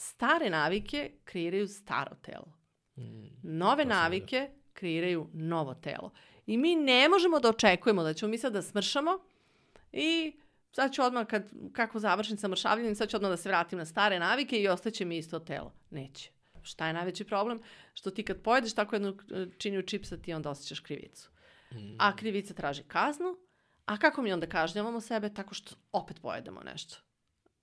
Stare navike kreiraju staro telo. Mm. Nove navike kreiraju novo telo. I mi ne možemo da očekujemo da ćemo mi sad da smršamo i sad ću odmah, kad, kako završim sa mršavljenjem, sad ću odmah da se vratim na stare navike i ostaće mi isto telo. Neće. Šta je najveći problem? Što ti kad pojedeš tako jednu činiju čipsa, ti onda osjećaš krivicu. Mm. A krivica traži kaznu, a kako mi onda kažnjavamo sebe? Tako što opet pojedemo nešto.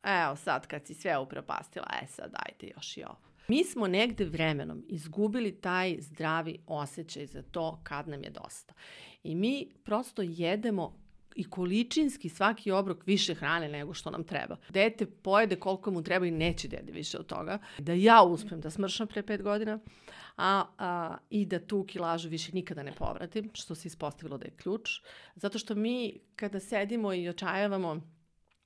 Evo sad kad si sve upropastila, e sad dajte još i ovo. Mi smo negde vremenom izgubili taj zdravi osjećaj za to kad nam je dosta. I mi prosto jedemo i količinski svaki obrok više hrane nego što nam treba. Dete pojede koliko mu treba i neće dede više od toga. Da ja uspem da smršam pre pet godina a, a, i da tu kilažu više nikada ne povratim, što se ispostavilo da je ključ. Zato što mi kada sedimo i očajavamo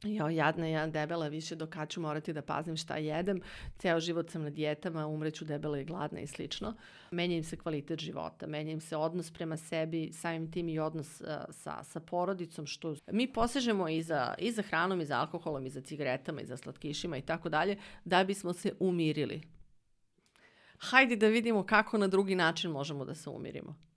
Jo, jadna ja debela više do kad ću morati da pazim šta jedem. Ceo život sam na dijetama, umreću debela i gladna i slično. Menja im se kvalitet života, menja im se odnos prema sebi, samim tim i odnos uh, sa, sa porodicom, što mi posežemo i za, i za hranom, i za alkoholom, i za cigaretama, i za slatkišima i tako dalje, da bismo se umirili. Hajde da vidimo kako na drugi način možemo da se umirimo.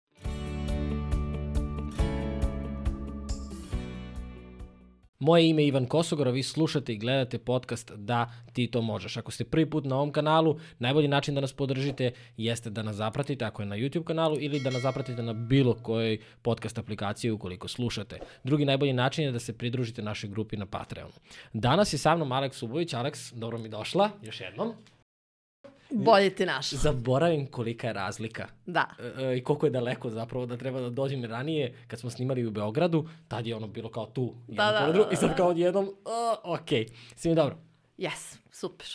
Moje ime je Ivan Kosogor, a vi slušate i gledate podcast Da ti to možeš. Ako ste prvi put na ovom kanalu, najbolji način da nas podržite jeste da nas zapratite ako je na YouTube kanalu ili da nas zapratite na bilo kojoj podcast aplikaciji ukoliko slušate. Drugi najbolji način je da se pridružite našoj grupi na Patreonu. Danas je sa mnom Aleks Ubović. Aleks, dobro mi došla, još jednom. Bolje te našao. Zaboravim kolika je razlika Da. e, e, i koliko je daleko zapravo da treba da dođem ranije kad smo snimali u Beogradu, tad je ono bilo kao tu, Da, da, drugog, da, i sad da. kao odjednom, uh, ok, sve mi dobro. Yes, super.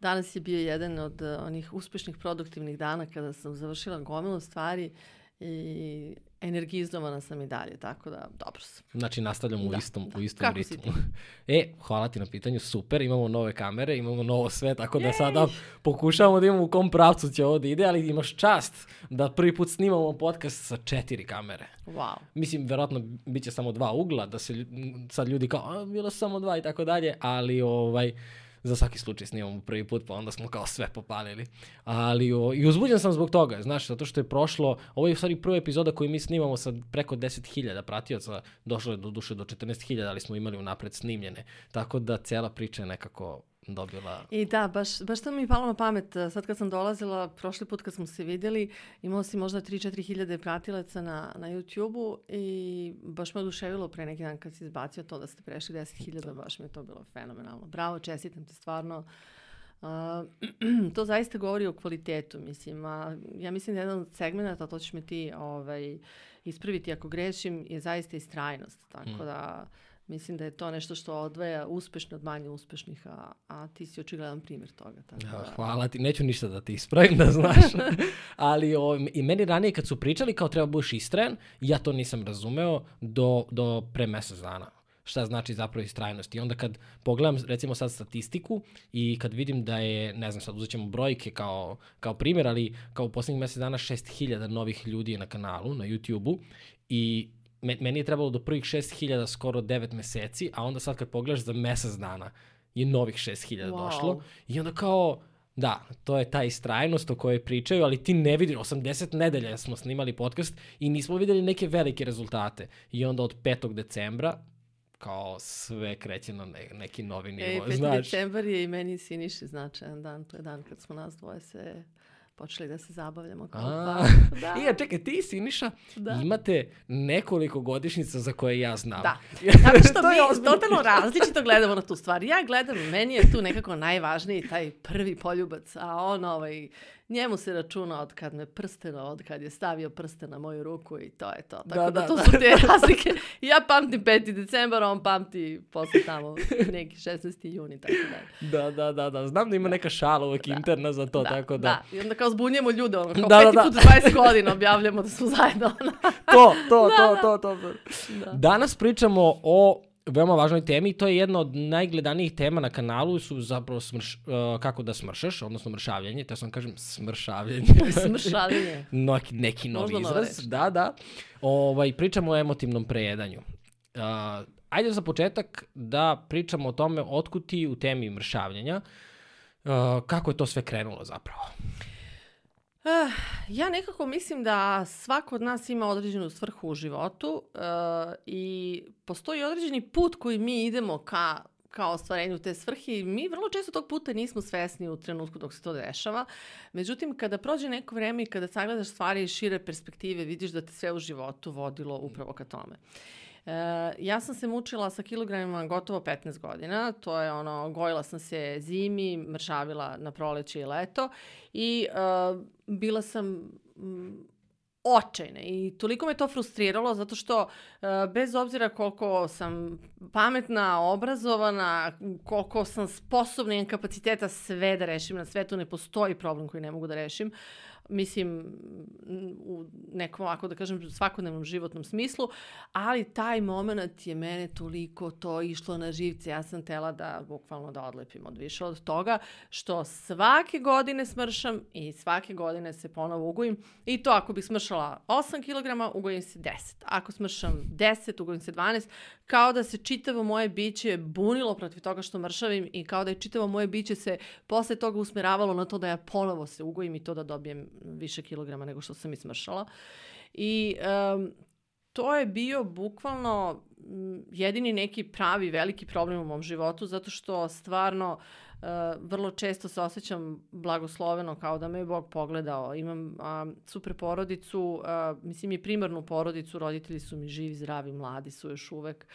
Danas je bio jedan od uh, onih uspešnih produktivnih dana kada sam završila gomilu stvari i energizovana sam i dalje, tako da dobro sam. Znači nastavljamo u Da, istom, u istom Kako ritmu. E, hvala ti na pitanju, super, imamo nove kamere, imamo novo sve, tako da sada pokušavamo da imamo u kom pravcu će ovo da ide, ali imaš čast da prvi put snimamo podcast sa četiri kamere. Wow. Mislim, verovatno bit će samo dva ugla, da se sad ljudi kao, a, bilo samo dva i tako dalje, ali ovaj, za svaki slučaj snimamo prvi put, pa onda smo kao sve popalili. Ali, o, i uzbuđen sam zbog toga, znaš, zato što je prošlo, ovo je u stvari prva epizoda koju mi snimamo sa preko 10.000 pratioca, došlo je do duše do 14.000, ali smo imali unapred snimljene. Tako da cela priča je nekako dobila... I da, baš, baš to mi je palo na pamet. uh, Sad kad sam dolazila, prošli put kad smo se vidjeli, imao si možda 3-4 hiljade pratilaca na, na YouTube-u i baš me oduševilo pre neki dan kad si izbacio to da ste prešli 10 hiljada, baš mi je to bilo fenomenalno. Bravo, čestitam ti stvarno. Uh, to zaista govori o kvalitetu, mislim. A, ja mislim da jedan od segmenta, to ćeš me ti ovaj, ispraviti ako grešim, je zaista istrajnost. Tako Mm. da mislim da je to nešto što odvaja uspešne od manje uspešnih, a, a ti si očigledan primjer toga. Tako Ja, da, hvala ti, neću ništa da ti ispravim da znaš. Ali o, i meni ranije kad su pričali kao treba budeš istrajan, ja to nisam razumeo do, do pre mesec dana šta znači zapravo istrajnost. I onda kad pogledam recimo sad statistiku i kad vidim da je, ne znam sad uzet ćemo brojke kao, kao primjer, ali kao u poslednjih mesec dana 6000 novih ljudi je na kanalu, na YouTube-u i meni je trebalo do prvih 6000 skoro 9 meseci, a onda sad kad pogledaš za mesec dana je novih 6000 Wow. došlo i onda kao Da, to je ta istrajnost o kojoj pričaju, ali ti ne vidiš, 80 nedelja smo snimali podcast i nismo videli neke velike rezultate. I onda od 5. decembra, kao sve kreće na ne, neki novi nivo, Ej, 5. znaš. decembar je i meni Siniši značajan dan. To je dan kad smo nas dvoje se počeli da se zabavljamo kao A. Da, I ja, čekaj, ti i Siniša Da. imate nekoliko godišnjica za koje ja znam. Da. Zato što mi ozbiljno. totalno različito gledamo na tu stvar. Ja gledam, meni je tu nekako najvažniji taj prvi poljubac, a on ovaj, njemu se računa od kad me prsteno, od kad je stavio prste na moju ruku i to je to. Tako Da, da, da, to da. su te razlike. Ja pamtim 5. decembar, on pamti posle tamo neki 16. juni, tako da. Da, da, da, da. Znam da ima neka šala uvek interna za to, tako da. Da, i onda kao zbunjemo ljude, ono, kao Da, da, peti da. put u 20 godina objavljamo da smo zajedno. To, to, to, to, to. Da. Danas pričamo o veoma važnoj temi i to je jedna od najgledanijih tema na kanalu su zapravo smrš, uh, kako da smršaš, odnosno mršavljenje, te sam kažem smršavljenje. Smršavljenje. neki, neki novi Možda izraz. reč. Da, da. Ovaj, pričamo o emotivnom prejedanju. Uh, ajde za početak da pričamo o tome otkud ti u temi mršavljenja. Uh, kako je to sve krenulo zapravo? Uh, ja nekako mislim da svako od nas ima određenu svrhu u životu uh, i postoji određeni put koji mi idemo ka kao ostvarenju te svrhe i mi vrlo često tog puta nismo svesni u trenutku dok se to dešava. Međutim, kada prođe neko vreme i kada sagledaš stvari iz šire perspektive, vidiš da te sve u životu vodilo upravo ka tome. E, ja sam se mučila sa kilogramima gotovo 15 godina, to je ono, gojila sam se zimi, mršavila na proleće i leto i e, bila sam očajne i toliko me to frustriralo zato što uh, bez obzira koliko sam pametna, obrazovana, koliko sam sposobna i kapaciteta sve da rešim na svetu, ne postoji problem koji ne mogu da rešim. Uh, mislim, u nekom ovako, da kažem, svakodnevnom životnom smislu, ali taj moment je mene toliko to išlo na živce. Ja sam tela da, bukvalno, da odlepim od više od toga, što svake godine smršam i svake godine se ponovo ugojim. I to ako bih smršala 8 kg, ugojim se 10. Ako smršam 10, ugojim se 12 kao da se čitavo moje biće bunilo protiv toga što mršavim i kao da je čitavo moje biće se posle toga usmeravalo na to da ja ponovo se ugojim i to da dobijem više kilograma nego što sam i smršala. I um, to je bio bukvalno jedini neki pravi veliki problem u mom životu zato što stvarno uh, vrlo često se osjećam blagosloveno kao da me je Bog pogledao. Imam uh, super porodicu, uh, mislim i primarnu porodicu, roditelji su mi živi, zdravi, mladi su još uvek.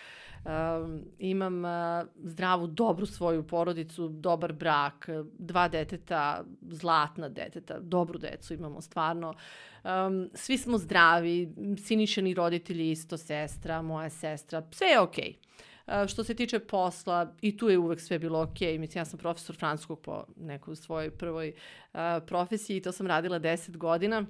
Um, imam uh, zdravu, dobru svoju porodicu, dobar brak, dva deteta, zlatna deteta, dobru decu imamo stvarno. Um, svi smo zdravi, sinišeni roditelji isto, sestra, moja sestra, sve je okej. Okay. Uh, što se tiče posla, i tu je uvek sve bilo ok. Mislim, ja sam profesor francuskog po nekoj svojoj prvoj uh, profesiji i to sam radila 10 godina.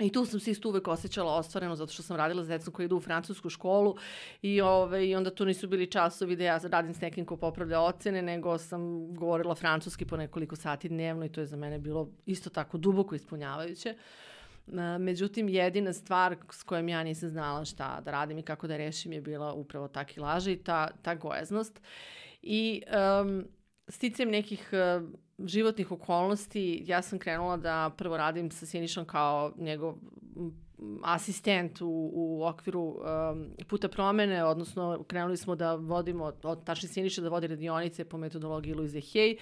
I tu sam se isto uvek osjećala ostvareno zato što sam radila s decom koji idu u francusku školu i, ove, i onda tu nisu bili časovi da ja radim s nekim ko popravlja ocene, nego sam govorila francuski po nekoliko sati dnevno i to je za mene bilo isto tako duboko ispunjavajuće. Međutim, jedina stvar s kojom ja nisam znala šta da radim i kako da rešim je bila upravo ta kilaža i ta, ta gojaznost. I um, sticam nekih uh, životnih okolnosti, ja sam krenula da prvo radim sa Sinišom kao njegov asistent u, u okviru um, puta promene, odnosno krenuli smo da vodimo, od tačni Siniša da vodi radionice po metodologiji Louise Hay.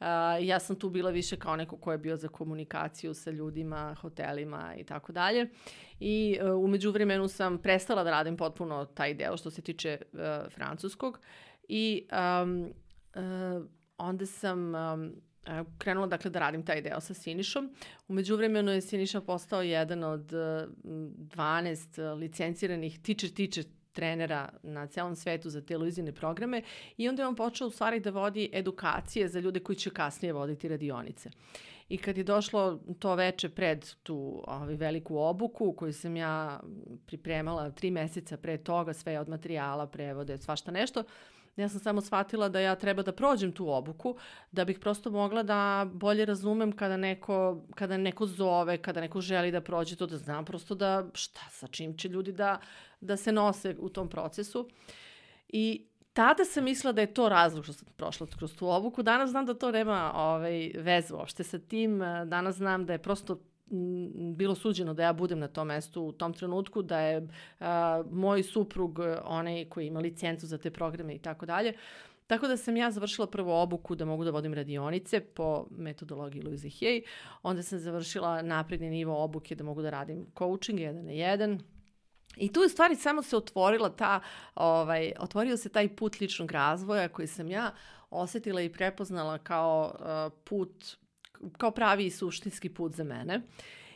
Uh, ja sam tu bila više kao neko ko je bio za komunikaciju sa ljudima, hotelima i tako dalje. I uh, umeđu vremenu sam prestala da radim potpuno taj deo što se tiče uh, francuskog i um, uh, onda sam um, krenula dakle da radim taj deo sa Sinišom. Umeđu vremenu je Siniša postao jedan od 12 licenciranih teacher-teacher trenera na celom svetu za televizijne programe i onda je on počeo u stvari da vodi edukacije za ljude koji će kasnije voditi radionice. I kad je došlo to veče pred tu ovaj, veliku obuku koju sam ja pripremala tri meseca pre toga, sve od materijala, prevode, svašta nešto, uh, Ja sam samo shvatila da ja treba da prođem tu obuku, da bih prosto mogla da bolje razumem kada neko, kada neko zove, kada neko želi da prođe to, da znam prosto da šta, sa čim će ljudi da, da se nose u tom procesu. I tada sam mislila da je to razlog što sam prošla kroz tu obuku. Danas znam da to nema ovaj, vezu uopšte sa tim. Danas znam da je prosto bilo suđeno da ja budem na tom mestu u tom trenutku, da je a, moj suprug onaj koji ima licencu za te programe i tako dalje. Tako da sam ja završila prvo obuku da mogu da vodim radionice po metodologiji Louise Hay. Onda sam završila napredni nivo obuke da mogu da radim coaching jedan na jedan. I tu je stvari samo se otvorila ta, ovaj, otvorio se taj put ličnog razvoja koji sam ja osetila i prepoznala kao uh, put kao pravi i suštinski put za mene.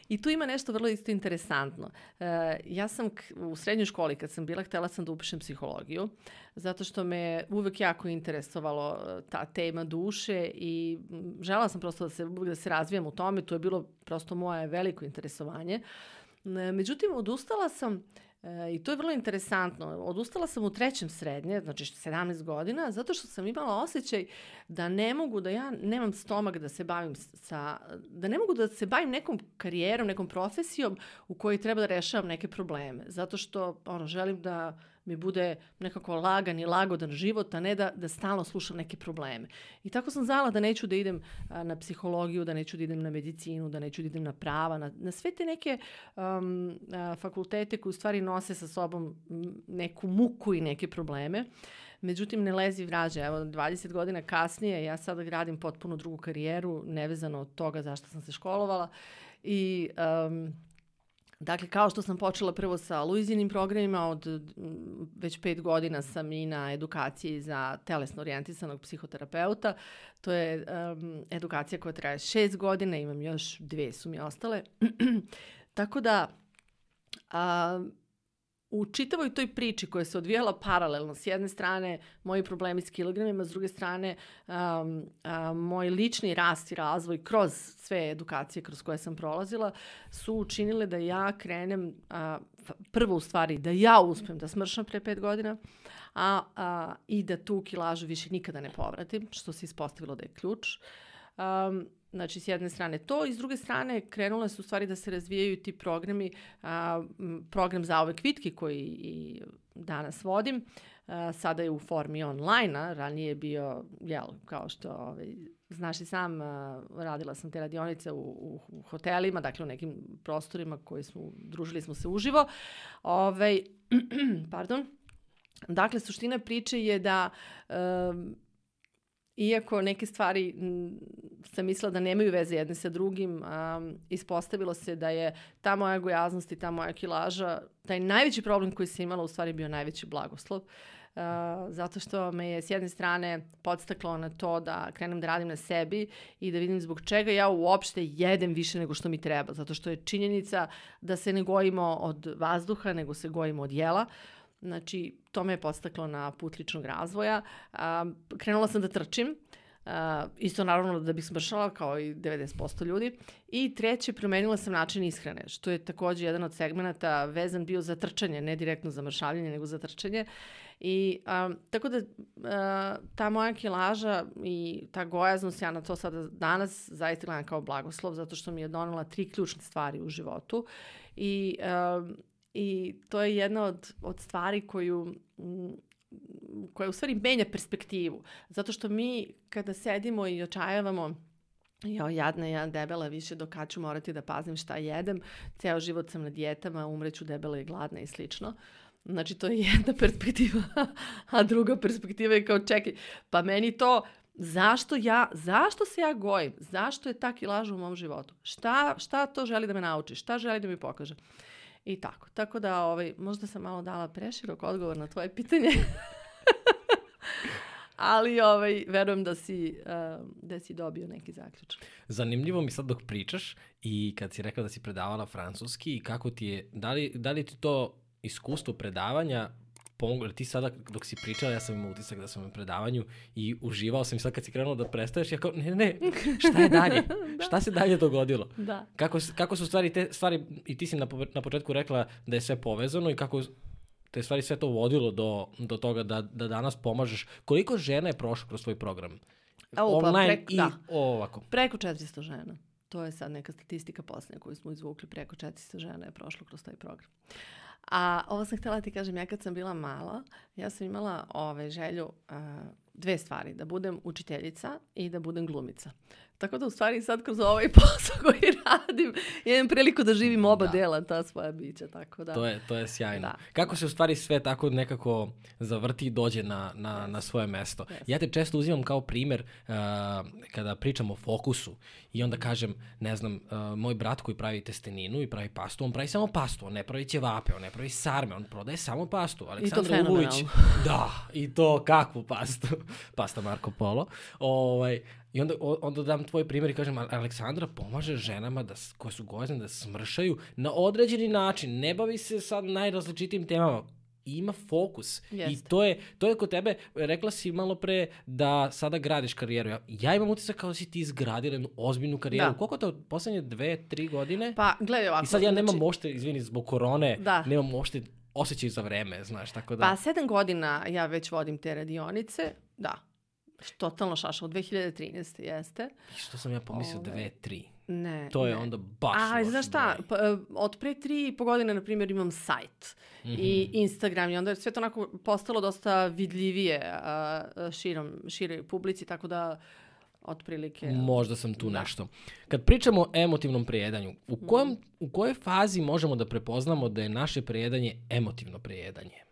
I tu ima nešto vrlo isto interesantno. E, ja sam u srednjoj školi kad sam bila, htela sam da upišem psihologiju, zato što me uvek jako interesovalo e, ta tema duše i žela sam prosto da se, da se razvijam u tome, to je bilo prosto moje veliko interesovanje. E, međutim, odustala sam E, I to je vrlo interesantno. Odustala sam u trećem srednje, znači 17 godina, zato što sam imala osjećaj da ne mogu, da ja nemam stomak da se bavim sa, da ne mogu da se bavim nekom karijerom, nekom profesijom u kojoj treba da rešavam neke probleme. Zato što ono, želim da mi bude nekako lagan i lagodan život, a ne da, da stalno slušam neke probleme. I tako sam znala da neću da idem na psihologiju, da neću da idem na medicinu, da neću da idem na prava, na, na sve te neke um, fakultete koji u stvari nose sa sobom neku muku i neke probleme. Međutim, ne lezi vraže. Evo, 20 godina kasnije ja sada gradim potpuno drugu karijeru, nevezano od toga zašto sam se školovala. I um, Dakle, kao što sam počela prvo sa Luizinim programima, od već pet godina sam i na edukaciji za telesno orijentisanog psihoterapeuta. To je um, edukacija koja traje šest godina, imam još dve su mi ostale. Tako da, a, u čitavoj toj priči koja se odvijala paralelno, s jedne strane moji problemi s kilogramima, s druge strane um, um, moj lični rast i razvoj kroz sve edukacije kroz koje sam prolazila, su učinile da ja krenem, uh, prvo u stvari, da ja uspem da smršam pre pet godina, a, a, i da tu kilažu više nikada ne povratim, što se ispostavilo da je ključ. Um, Znači, s jedne strane to i s druge strane krenule su stvari da se razvijaju ti programi, a, program za ove kvitke koji i danas vodim, a, sada je u formi online-a, ranije je bio, jel, kao što ovaj, znaš i sam, a, radila sam te radionice u, u, u hotelima, dakle u nekim prostorima koji smo, družili smo se uživo. Ovaj, pardon. Dakle, suština priče je da iako neke stvari sam mislila da nemaju veze jedne sa drugim, um, ispostavilo se da je ta moja gojaznost i ta moja kilaža, taj najveći problem koji sam imala u stvari bio najveći blagoslov. Uh, zato što me je s jedne strane podstaklo na to da krenem da radim na sebi i da vidim zbog čega ja uopšte jedem više nego što mi treba. Zato što je činjenica da se ne gojimo od vazduha, nego se gojimo od jela. Znači, to me je podstaklo na put ličnog razvoja. A, krenula sam da trčim, a, isto naravno da bih smršala kao i 90% ljudi. I treće, promenila sam način ishrane, što je takođe jedan od segmenta vezan bio za trčanje, ne direktno za mršavljanje, nego za trčanje. I a, tako da a, ta moja kilaža i ta gojaznost, ja na to sada danas zaista gledam kao blagoslov, zato što mi je donala tri ključne stvari u životu. I a, I to je jedna od, od stvari koju koja u stvari menja perspektivu. Zato što mi kada sedimo i očajavamo Jo, jadna ja debela više do kad ću morati da pazim šta jedem. Ceo život sam na dijetama, umreću debela i gladna i slično. Znači, to je jedna perspektiva, a druga perspektiva je kao, čekaj, pa meni to, zašto ja, zašto se ja gojim? Zašto je ta kilaža u mom životu? Šta, šta to želi da me nauči? Šta želi da mi pokaže? I tako. Tako da, ovaj, možda sam malo dala preširok odgovor na tvoje pitanje. Ali ovaj, verujem da si, uh, da si dobio neki zaključak. Zanimljivo mi sad dok pričaš i kad si rekla da si predavala francuski i kako ti je, da li, da li ti to iskustvo predavanja pomoglo, ti sada dok si pričala, ja sam imao utisak da sam na predavanju i uživao sam i sad kad si krenuo da prestaješ, ja kao, ne, ne, šta je dalje? da. Šta se dalje dogodilo? Da. Kako, kako su stvari te stvari, i ti si na, na početku rekla da je sve povezano i kako te stvari sve to vodilo do, do toga da, da danas pomažeš. Koliko žena je prošlo kroz svoj program? O, pa, Online preko, i da. ovako. Preko 400 žena. To je sad neka statistika posljednja koju smo izvukli. Preko 400 žena je prošlo kroz taj program. A ovo sam htjela ti kažem, ja kad sam bila mala, ja sam imala ove želju uh, dve stvari, da budem učiteljica i da budem glumica. Tako da u stvari sad kroz ovaj posao koji radim imam priliku da živim oba da. dela ta svoja bića. Tako da. To je, to je sjajno. Da. Kako se u stvari sve tako nekako zavrti i dođe na, na, yes. na svoje mesto. Yes. Ja te često uzimam kao primer uh, kada pričam o fokusu i onda kažem, ne znam, uh, moj brat koji pravi testeninu i pravi pastu, on pravi samo pastu, on ne pravi ćevape, on ne pravi sarme, on prodaje samo pastu. Aleksandra I to Ulović, da, i to kakvu pastu. Pasta Marko Polo. Ovaj, I onda, onda dam tvoj primjer i kažem, Aleksandra pomaže ženama da, koje su gozne da smršaju na određeni način. Ne bavi se sad najrazličitim temama ima fokus. Jeste. I to je, to je kod tebe, rekla si malo pre da sada gradiš karijeru. Ja, ja imam utisak kao da si ti izgradila jednu ozbiljnu karijeru. Da. Koliko to poslednje dve, tri godine? Pa, gledaj ovako. I sad ja nemam znači... mošte, izvini, zbog korone, da. nemam mošte osjećaj za vreme, znaš, tako da... Pa, sedam godina ja već vodim te radionice, da, Totalno šaša, od 2013. jeste. I što sam ja pomislio Ove, dve, tri. Ne. To je ne. onda baš loš znaš šta, pa, e, od pre tri i po godine, na primjer, imam sajt Mhm. i Instagram i onda je sve to onako postalo dosta vidljivije a, a, širom, široj publici, tako da otprilike... Možda sam tu Da. nešto. Kad pričamo o emotivnom prijedanju, u, Mhm. kojem, u kojoj fazi možemo da prepoznamo da je naše prijedanje emotivno prijedanje?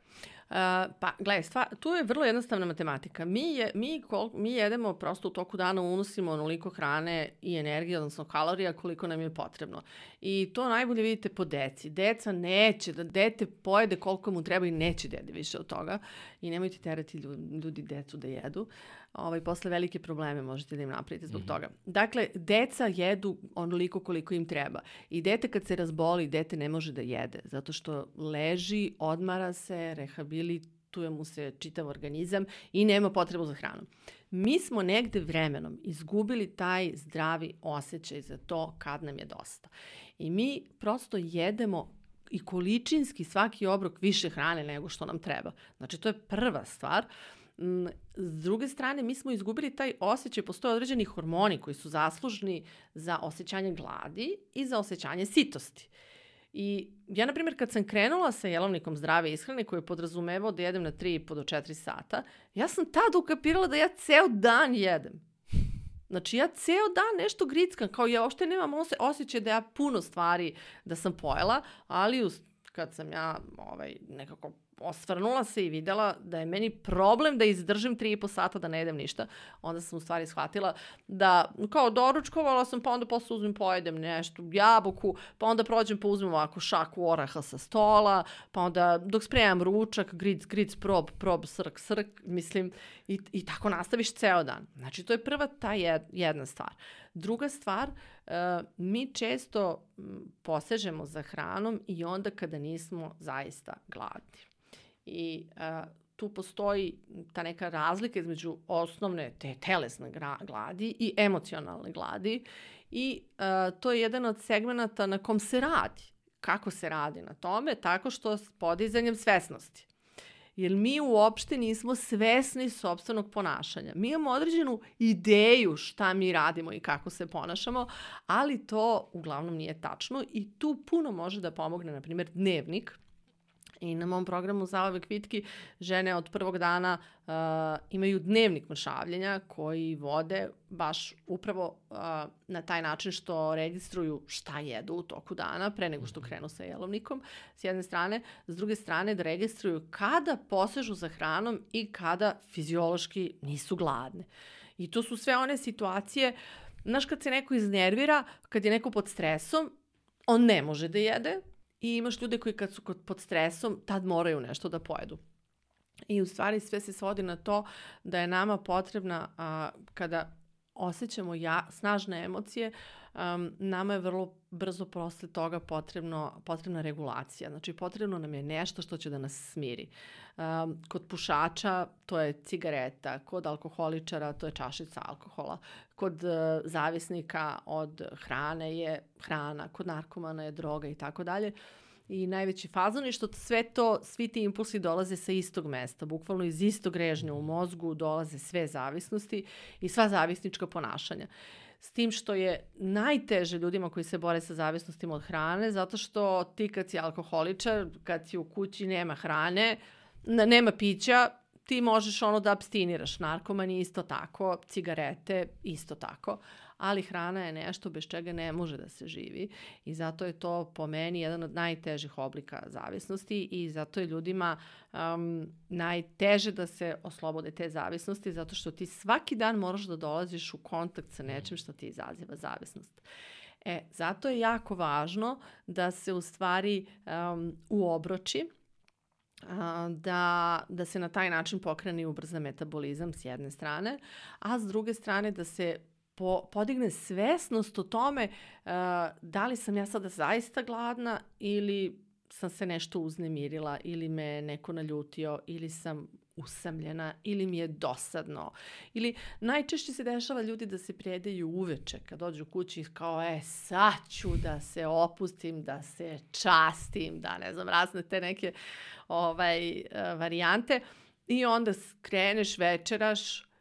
Uh, pa, gledaj, stva, tu je vrlo jednostavna matematika. Mi, je, mi, kol, mi jedemo prosto u toku dana unosimo onoliko hrane i energije, odnosno kalorija koliko nam je potrebno. I to najbolje vidite po deci. Deca neće, da dete pojede koliko mu treba i neće jede više od toga. I nemojte terati ljudi, ljudi decu da jedu. Ovaj, posle velike probleme možete da im napravite zbog toga. Dakle, deca jedu onoliko koliko im treba. I dete kad se razboli, dete ne može da jede, zato što leži, odmara se, rehabilituje mu se čitav organizam i nema potrebu za hranom. Mi smo negde vremenom izgubili taj zdravi osjećaj za to kad nam je dosta. I mi prosto jedemo i količinski svaki obrok više hrane nego što nam treba. Znači, to je prva stvar. Mm, S druge strane, mi smo izgubili taj osjećaj, postoje određeni hormoni koji su zaslužni za osjećanje gladi i za osjećanje sitosti. I ja, na primjer, kad sam krenula sa jelovnikom zdrave ishrane koji je podrazumevao da jedem na 3,5 do 4 sata, ja sam tad ukapirala da ja ceo dan jedem. Znači, ja ceo dan nešto grickam, kao ja uopšte nemam ose, osjećaj da ja puno stvari da sam pojela, ali uz, kad sam ja ovaj, nekako osvrnula se i videla da je meni problem da izdržim 3,5 sata da ne jedem ništa, onda sam u stvari shvatila da kao doručkovala sam, pa onda posle uzmem pojedem nešto, jabuku, pa onda prođem pa uzmem ovako šaku oraha sa stola, pa onda dok spremam ručak, gric, gric, prob, prob, srk, srk, mislim, i, i tako nastaviš ceo dan. Znači, to je prva ta jed, jedna stvar. Druga stvar, uh, mi često posežemo za hranom i onda kada nismo zaista gladni. I uh, tu postoji ta neka razlika između osnovne te telesne gladi i emocionalne gladi i uh, to je jedan od segmenata na kom se radi. Kako se radi na tome? Tako što s podizanjem svesnosti. Jer mi uopšte nismo svesni sobstvenog ponašanja. Mi imamo određenu ideju šta mi radimo i kako se ponašamo, ali to uglavnom nije tačno i tu puno može da pomogne, na primjer, dnevnik, I na mom programu Zaovek Vitki žene od prvog dana uh, imaju dnevnik mršavljenja koji vode baš upravo uh, na taj način što registruju šta jedu u toku dana pre nego što krenu sa jelovnikom s jedne strane, s druge strane da registruju kada posežu za hranom i kada fiziološki nisu gladne. I to su sve one situacije, znaš kad se neko iznervira, kad je neko pod stresom, on ne može da jede, i imaš ljude koji kad su pod stresom, tad moraju nešto da pojedu. I u stvari sve se svodi na to da je nama potrebna, a, kada osjećamo ja, snažne emocije, um, nama je vrlo brzo posle toga potrebno, potrebna regulacija. Znači potrebno nam je nešto što će da nas smiri. Um, kod pušača to je cigareta, kod alkoholičara to je čašica alkohola, kod uh, zavisnika od hrane je hrana, kod narkomana je droga i tako dalje. I najveći fazon je što sve to, svi ti impulsi dolaze sa istog mesta, bukvalno iz istog režnja u mozgu dolaze sve zavisnosti i sva zavisnička ponašanja. S tim što je najteže ljudima koji se bore sa zavisnostima od hrane, zato što ti kad si alkoholičar, kad si u kući nema hrane, nema pića, ti možeš ono da abstiniraš. Narkomani isto tako, cigarete isto tako, ali hrana je nešto bez čega ne može da se živi i zato je to po meni jedan od najtežih oblika zavisnosti i zato je ljudima um, najteže da se oslobode te zavisnosti zato što ti svaki dan moraš da dolaziš u kontakt sa nečim što ti izaziva zavisnost. E, zato je jako važno da se u stvari um, uobroči da, da se na taj način pokrene i ubrza metabolizam s jedne strane, a s druge strane da se po, podigne svesnost o tome uh, da li sam ja sada zaista gladna ili sam se nešto uznemirila ili me neko naljutio ili sam usamljena ili mi je dosadno. Ili najčešće se dešava ljudi da se prijedaju uveče kad dođu kući kao e sad ću da se opustim, da se častim, da ne znam razne te neke ovaj, uh, varijante i onda kreneš večeraš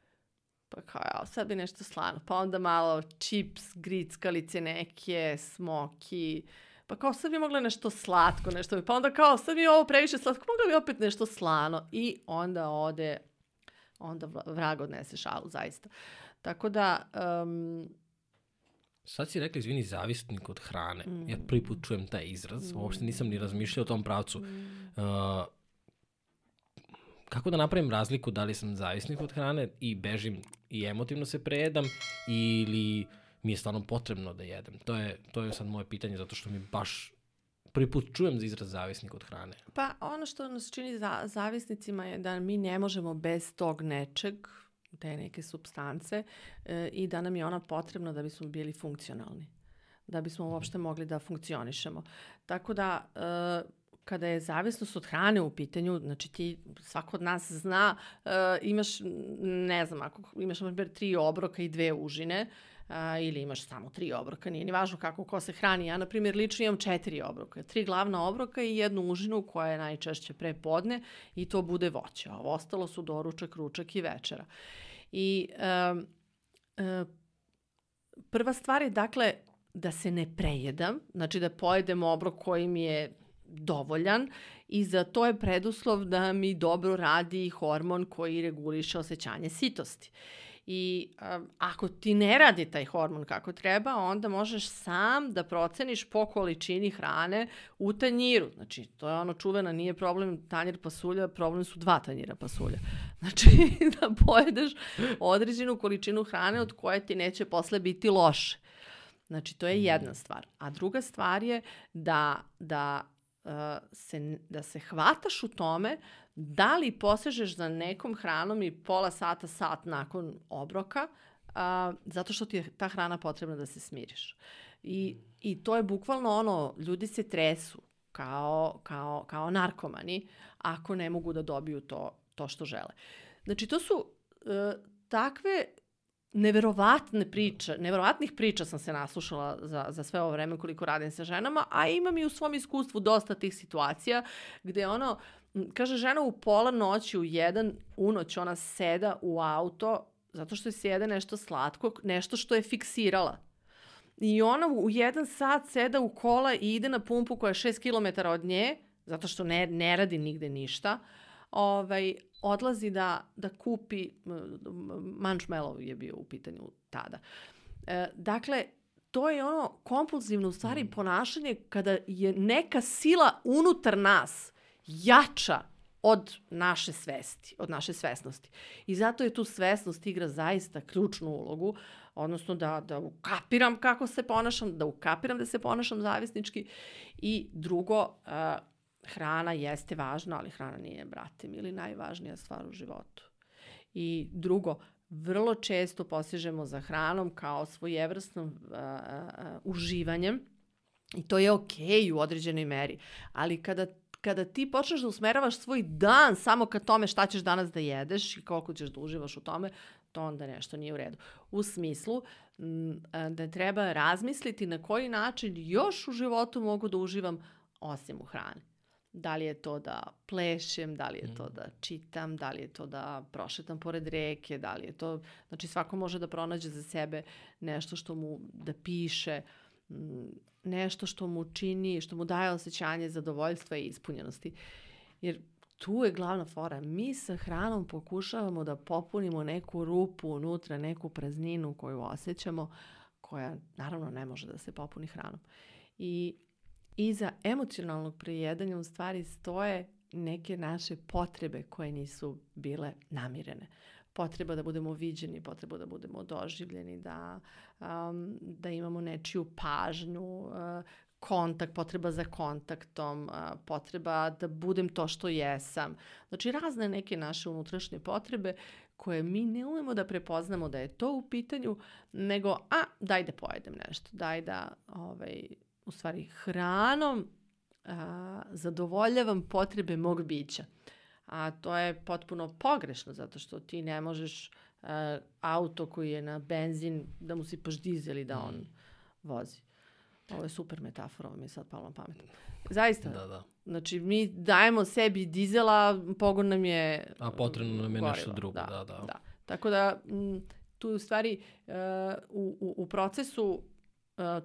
Pa kao, ja, sad bi nešto slano. Pa onda malo čips, grickalice neke, smoki. Pa kao, sad bi mogla nešto slatko, nešto bi. Pa onda kao, sad mi ovo previše slatko, mogla bi opet nešto slano. I onda ode, onda vrag odnese šalu, zaista. Tako da, um, Sad si rekla, izvini, zavisnik od hrane. Mm. Ja prvi put čujem taj izraz. Mm. Uopšte nisam ni razmišljao o tom pravcu. Mm. Uh, kako da napravim razliku da li sam zavisnik od hrane i bežim i emotivno se prejedam ili mi je stvarno potrebno da jedem? To je, to je sad moje pitanje zato što mi baš prvi put čujem za izraz zavisnik od hrane. Pa ono što nas čini za, zavisnicima je da mi ne možemo bez tog nečeg, te neke substance e, i da nam je ona potrebna da bismo bili funkcionalni da bismo uopšte mogli da funkcionišemo. Tako da e, kada je zavisnost od hrane u pitanju, znači ti, svako od nas zna, uh, imaš, ne znam, ako imaš, na primjer, tri obroka i dve užine, uh, ili imaš samo tri obroka, nije ni važno kako ko se hrani. Ja, na primjer, lično imam četiri obroka, tri glavna obroka i jednu užinu koja je najčešće pre podne i to bude voće. Ovo ostalo su doručak, ručak i večera. I um, uh, prva stvar je, dakle, da se ne prejedam, znači da pojedem obrok koji mi je dovoljan i za to je preduslov da mi dobro radi hormon koji reguliše osjećanje sitosti. I um, ako ti ne radi taj hormon kako treba, onda možeš sam da proceniš po količini hrane u tanjiru. Znači, to je ono čuvena, nije problem tanjir pasulja, problem su dva tanjira pasulja. Znači, da pojedeš određenu količinu hrane od koje ti neće posle biti loše. Znači, to je jedna stvar. A druga stvar je da, da se, da se hvataš u tome da li posežeš za nekom hranom i pola sata, sat nakon obroka, a, zato što ti je ta hrana potrebna da se smiriš. I, I to je bukvalno ono, ljudi se tresu kao, kao, kao narkomani ako ne mogu da dobiju to, to što žele. Znači, to su e, takve neverovatne priče, neverovatnih priča sam se naslušala za, za sve ovo vreme koliko radim sa ženama, a imam i u svom iskustvu dosta tih situacija gde ono, kaže žena u pola noći, u jedan unoć ona seda u auto zato što je sjede nešto slatko, nešto što je fiksirala. I ona u jedan sat seda u kola i ide na pumpu koja je 6 km od nje, zato što ne, ne radi nigde ništa, ovaj, odlazi da, da kupi, mančmelov je bio u pitanju tada. E, dakle, to je ono kompulzivno u stvari mm. ponašanje kada je neka sila unutar nas jača od naše svesti, od naše svesnosti. I zato je tu svesnost igra zaista ključnu ulogu, odnosno da, da ukapiram kako se ponašam, da ukapiram da se ponašam zavisnički i drugo, hrana jeste važna, ali hrana nije, brate ili najvažnija stvar u životu. I drugo, vrlo često posežemo za hranom kao svojevrsnom uh, uh, uživanjem i to je okej okay u određenoj meri, ali kada kada ti počneš da usmeravaš svoj dan samo ka tome šta ćeš danas da jedeš i koliko ćeš da uživaš u tome, to onda nešto nije u redu. U smislu da treba razmisliti na koji način još u životu mogu da uživam osim u hrani. Da li je to da plešem, da li je to mm. da čitam, da li je to da prošetam pored reke, da li je to... Znači svako može da pronađe za sebe nešto što mu da piše, nešto što mu čini, što mu daje osjećanje zadovoljstva i ispunjenosti. Jer tu je glavna fora. Mi sa hranom pokušavamo da popunimo neku rupu unutra, neku prazninu koju osjećamo, koja naravno ne može da se popuni hranom. I iza emocionalnog prejedanja u stvari stoje neke naše potrebe koje nisu bile namirene. Potreba da budemo viđeni, potreba da budemo doživljeni, da, um, da imamo nečiju pažnju, uh, kontakt, potreba za kontaktom, uh, potreba da budem to što jesam. Znači razne neke naše unutrašnje potrebe koje mi ne umemo da prepoznamo da je to u pitanju, nego a daj da pojedem nešto, daj da ovaj, u stvari hranom a, zadovoljavam potrebe mog bića. A to je potpuno pogrešno zato što ti ne možeš a, auto koji je na benzin da mu sipaš dizel i da on mm. vozi. Ovo je super metafora, ovo mi je sad palo na pamet. Zaista. Da, da. Znači, mi dajemo sebi dizela, pogon nam je... A potrebno nam je gorivo. nešto drugo, da, da. da. da. Tako da, m, tu u stvari uh, u, u, u procesu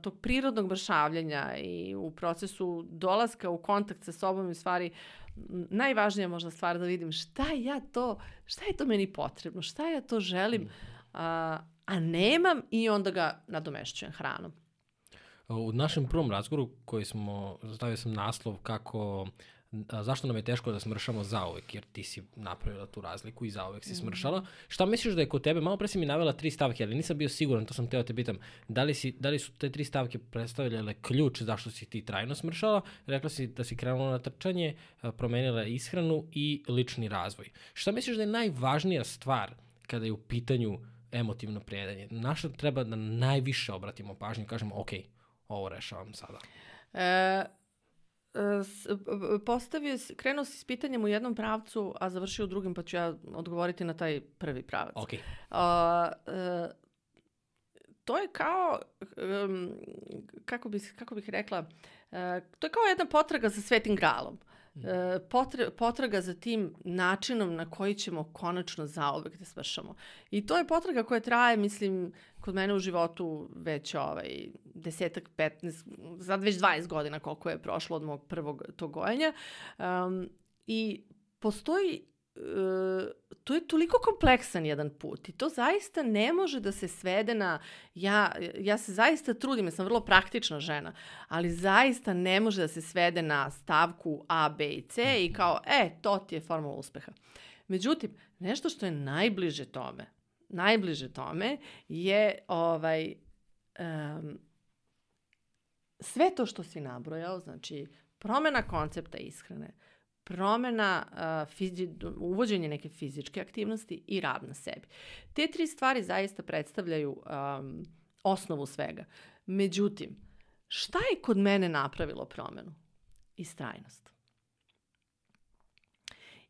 tog prirodnog mršavljenja i u procesu dolaska u kontakt sa sobom i stvari najvažnija možda stvar da vidim šta ja to, šta je to meni potrebno, šta ja to želim, uh, a nemam i onda ga nadomešćujem hranom. U našem prvom razgovoru koji smo, stavio sam naslov kako a, zašto nam je teško da smršamo zauvek, jer ti si napravila tu razliku i zauvek si smršala. Šta misliš da je kod tebe, malo pre si mi navela tri stavke, ali nisam bio siguran, to sam teo da te pitam, da li, si, da li su te tri stavke predstavljale ključ zašto si ti trajno smršala? Rekla si da si krenula na trčanje, promenila ishranu i lični razvoj. Šta misliš da je najvažnija stvar kada je u pitanju emotivno prijedanje? Naša treba da najviše obratimo pažnju i kažemo, ok, ovo rešavam sada. E, postavio, krenuo si s pitanjem u jednom pravcu, a završio u drugim, pa ću ja odgovoriti na taj prvi pravac. Ok. Uh, uh, to je kao, um, kako, bih, kako bih rekla, uh, to je kao jedna potraga za svetim gralom. E, potre, potraga za tim načinom na koji ćemo konačno zaovek da svršamo. I to je potraga koja traje, mislim, kod mene u životu već ovaj, desetak, 15, sad već 20 godina koliko je prošlo od mog prvog tog gojenja. Um, I postoji to je toliko kompleksan jedan put i to zaista ne može da se svede na, ja, ja se zaista trudim, ja sam vrlo praktična žena, ali zaista ne može da se svede na stavku A, B i C i mhm. kao, e, to ti je formula uspeha. Međutim, nešto što je najbliže tome, najbliže tome je ovaj, um, sve to što si nabrojao, znači promena koncepta ishrane, promena, fizi, uvođenje neke fizičke aktivnosti i rad na sebi. Te tri stvari zaista predstavljaju um, osnovu svega. Međutim, šta je kod mene napravilo promenu? Istrajnost.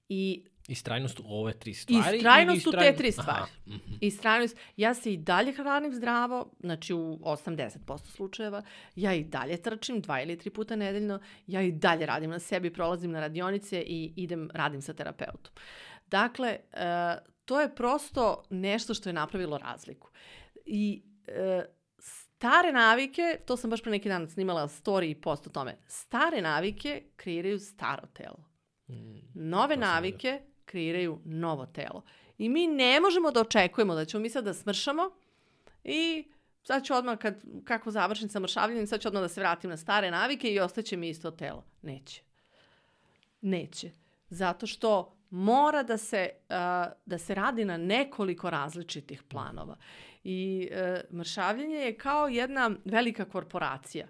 I Istrajnost u ove tri stvari? Istrajnost u te tri stvari. Aha. Mm -hmm. Istrajnost, ja se i dalje hranim zdravo, znači u 80% slučajeva, ja i dalje trčim dva ili tri puta nedeljno, ja i dalje radim na sebi, prolazim na radionice i idem, radim sa terapeutom. Dakle, uh, to je prosto nešto što je napravilo razliku. I uh, stare navike, to sam baš pre neki dan snimala story i post o tome, stare navike kreiraju staro telo. Mm, Nove navike kreiraju novo telo. I mi ne možemo da očekujemo da ćemo mi sad da smršamo i sad ću odmah, kad, kako završim sa mršavljenjem, sad ću odmah da se vratim na stare navike i ostaće mi isto telo. Neće. Neće. Zato što mora da se, uh, da se radi na nekoliko različitih planova. I uh, mršavljenje je kao jedna velika korporacija.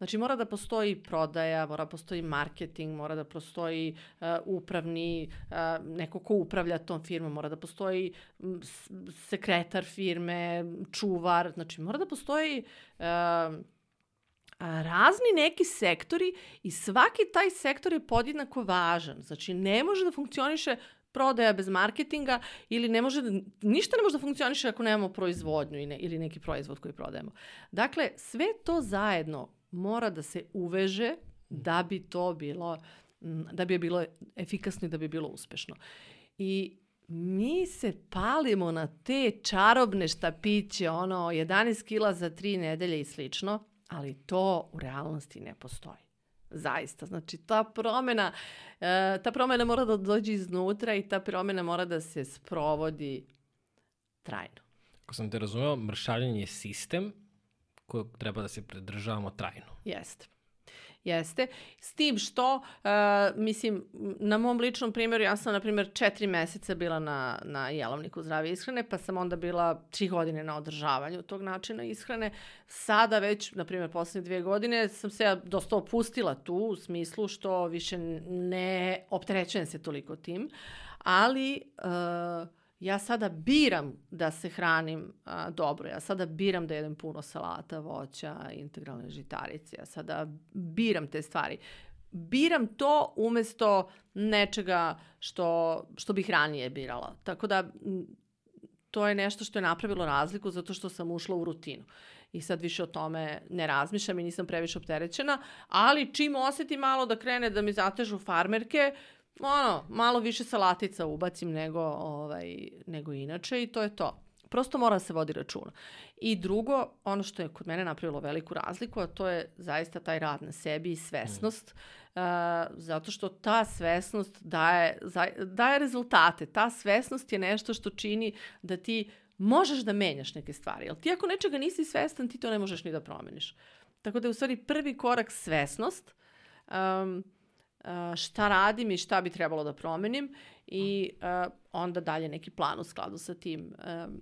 Znači mora da postoji prodaja, mora da postoji marketing, mora da postoji uh, upravni, uh, neko ko upravlja tom firmom, mora da postoji sekretar firme, čuvar, znači mora da postoji uh, razni neki sektori i svaki taj sektor je podjednako važan. Znači ne može da funkcioniše prodaja bez marketinga ili ne može, ništa ne može da funkcioniše ako nemamo proizvodnju ili, ili neki proizvod koji prodajemo. Dakle, sve to zajedno mora da se uveže da bi to bilo da bi je bilo efikasno i da bi bilo uspešno. I mi se palimo na te čarobne štapiće, ono 11 kila za 3 nedelje i slično, ali to u realnosti ne postoji. Zaista, znači ta promena, e, ta promena mora da dođe iznutra i ta promena mora da se sprovodi trajno. Ako sam te razumeo, mršavljenje je sistem kojeg treba da se pridržavamo trajno. Jeste. Jeste. S tim što, uh, mislim, na mom ličnom primjeru, ja sam, na primjer, četiri meseca bila na, na jelovniku zdrave ishrane, pa sam onda bila tri godine na održavanju tog načina ishrane. Sada već, na primjer, poslednje dvije godine sam se ja dosta opustila tu, u smislu što više ne opterećujem se toliko tim, ali... Uh, ja sada biram da se hranim a, dobro, ja sada biram da jedem puno salata, voća, integralne žitarice, ja sada biram te stvari. Biram to umesto nečega što, što bih ranije birala. Tako da to je nešto što je napravilo razliku zato što sam ušla u rutinu. I sad više o tome ne razmišljam i nisam previše opterećena, ali čim osetim malo da krene da mi zatežu farmerke, ono, malo više salatica ubacim nego, ovaj, nego inače i to je to. Prosto mora da se vodi računa. I drugo, ono što je kod mene napravilo veliku razliku, a to je zaista taj rad na sebi i svesnost, mm. uh, zato što ta svesnost daje, daje rezultate. Ta svesnost je nešto što čini da ti možeš da menjaš neke stvari. Jer ti ako nečega nisi svestan, ti to ne možeš ni da promeniš. Tako da je u stvari prvi korak svesnost, um, šta radim i šta bi trebalo da promenim i uh, onda dalje neki plan u skladu sa tim um,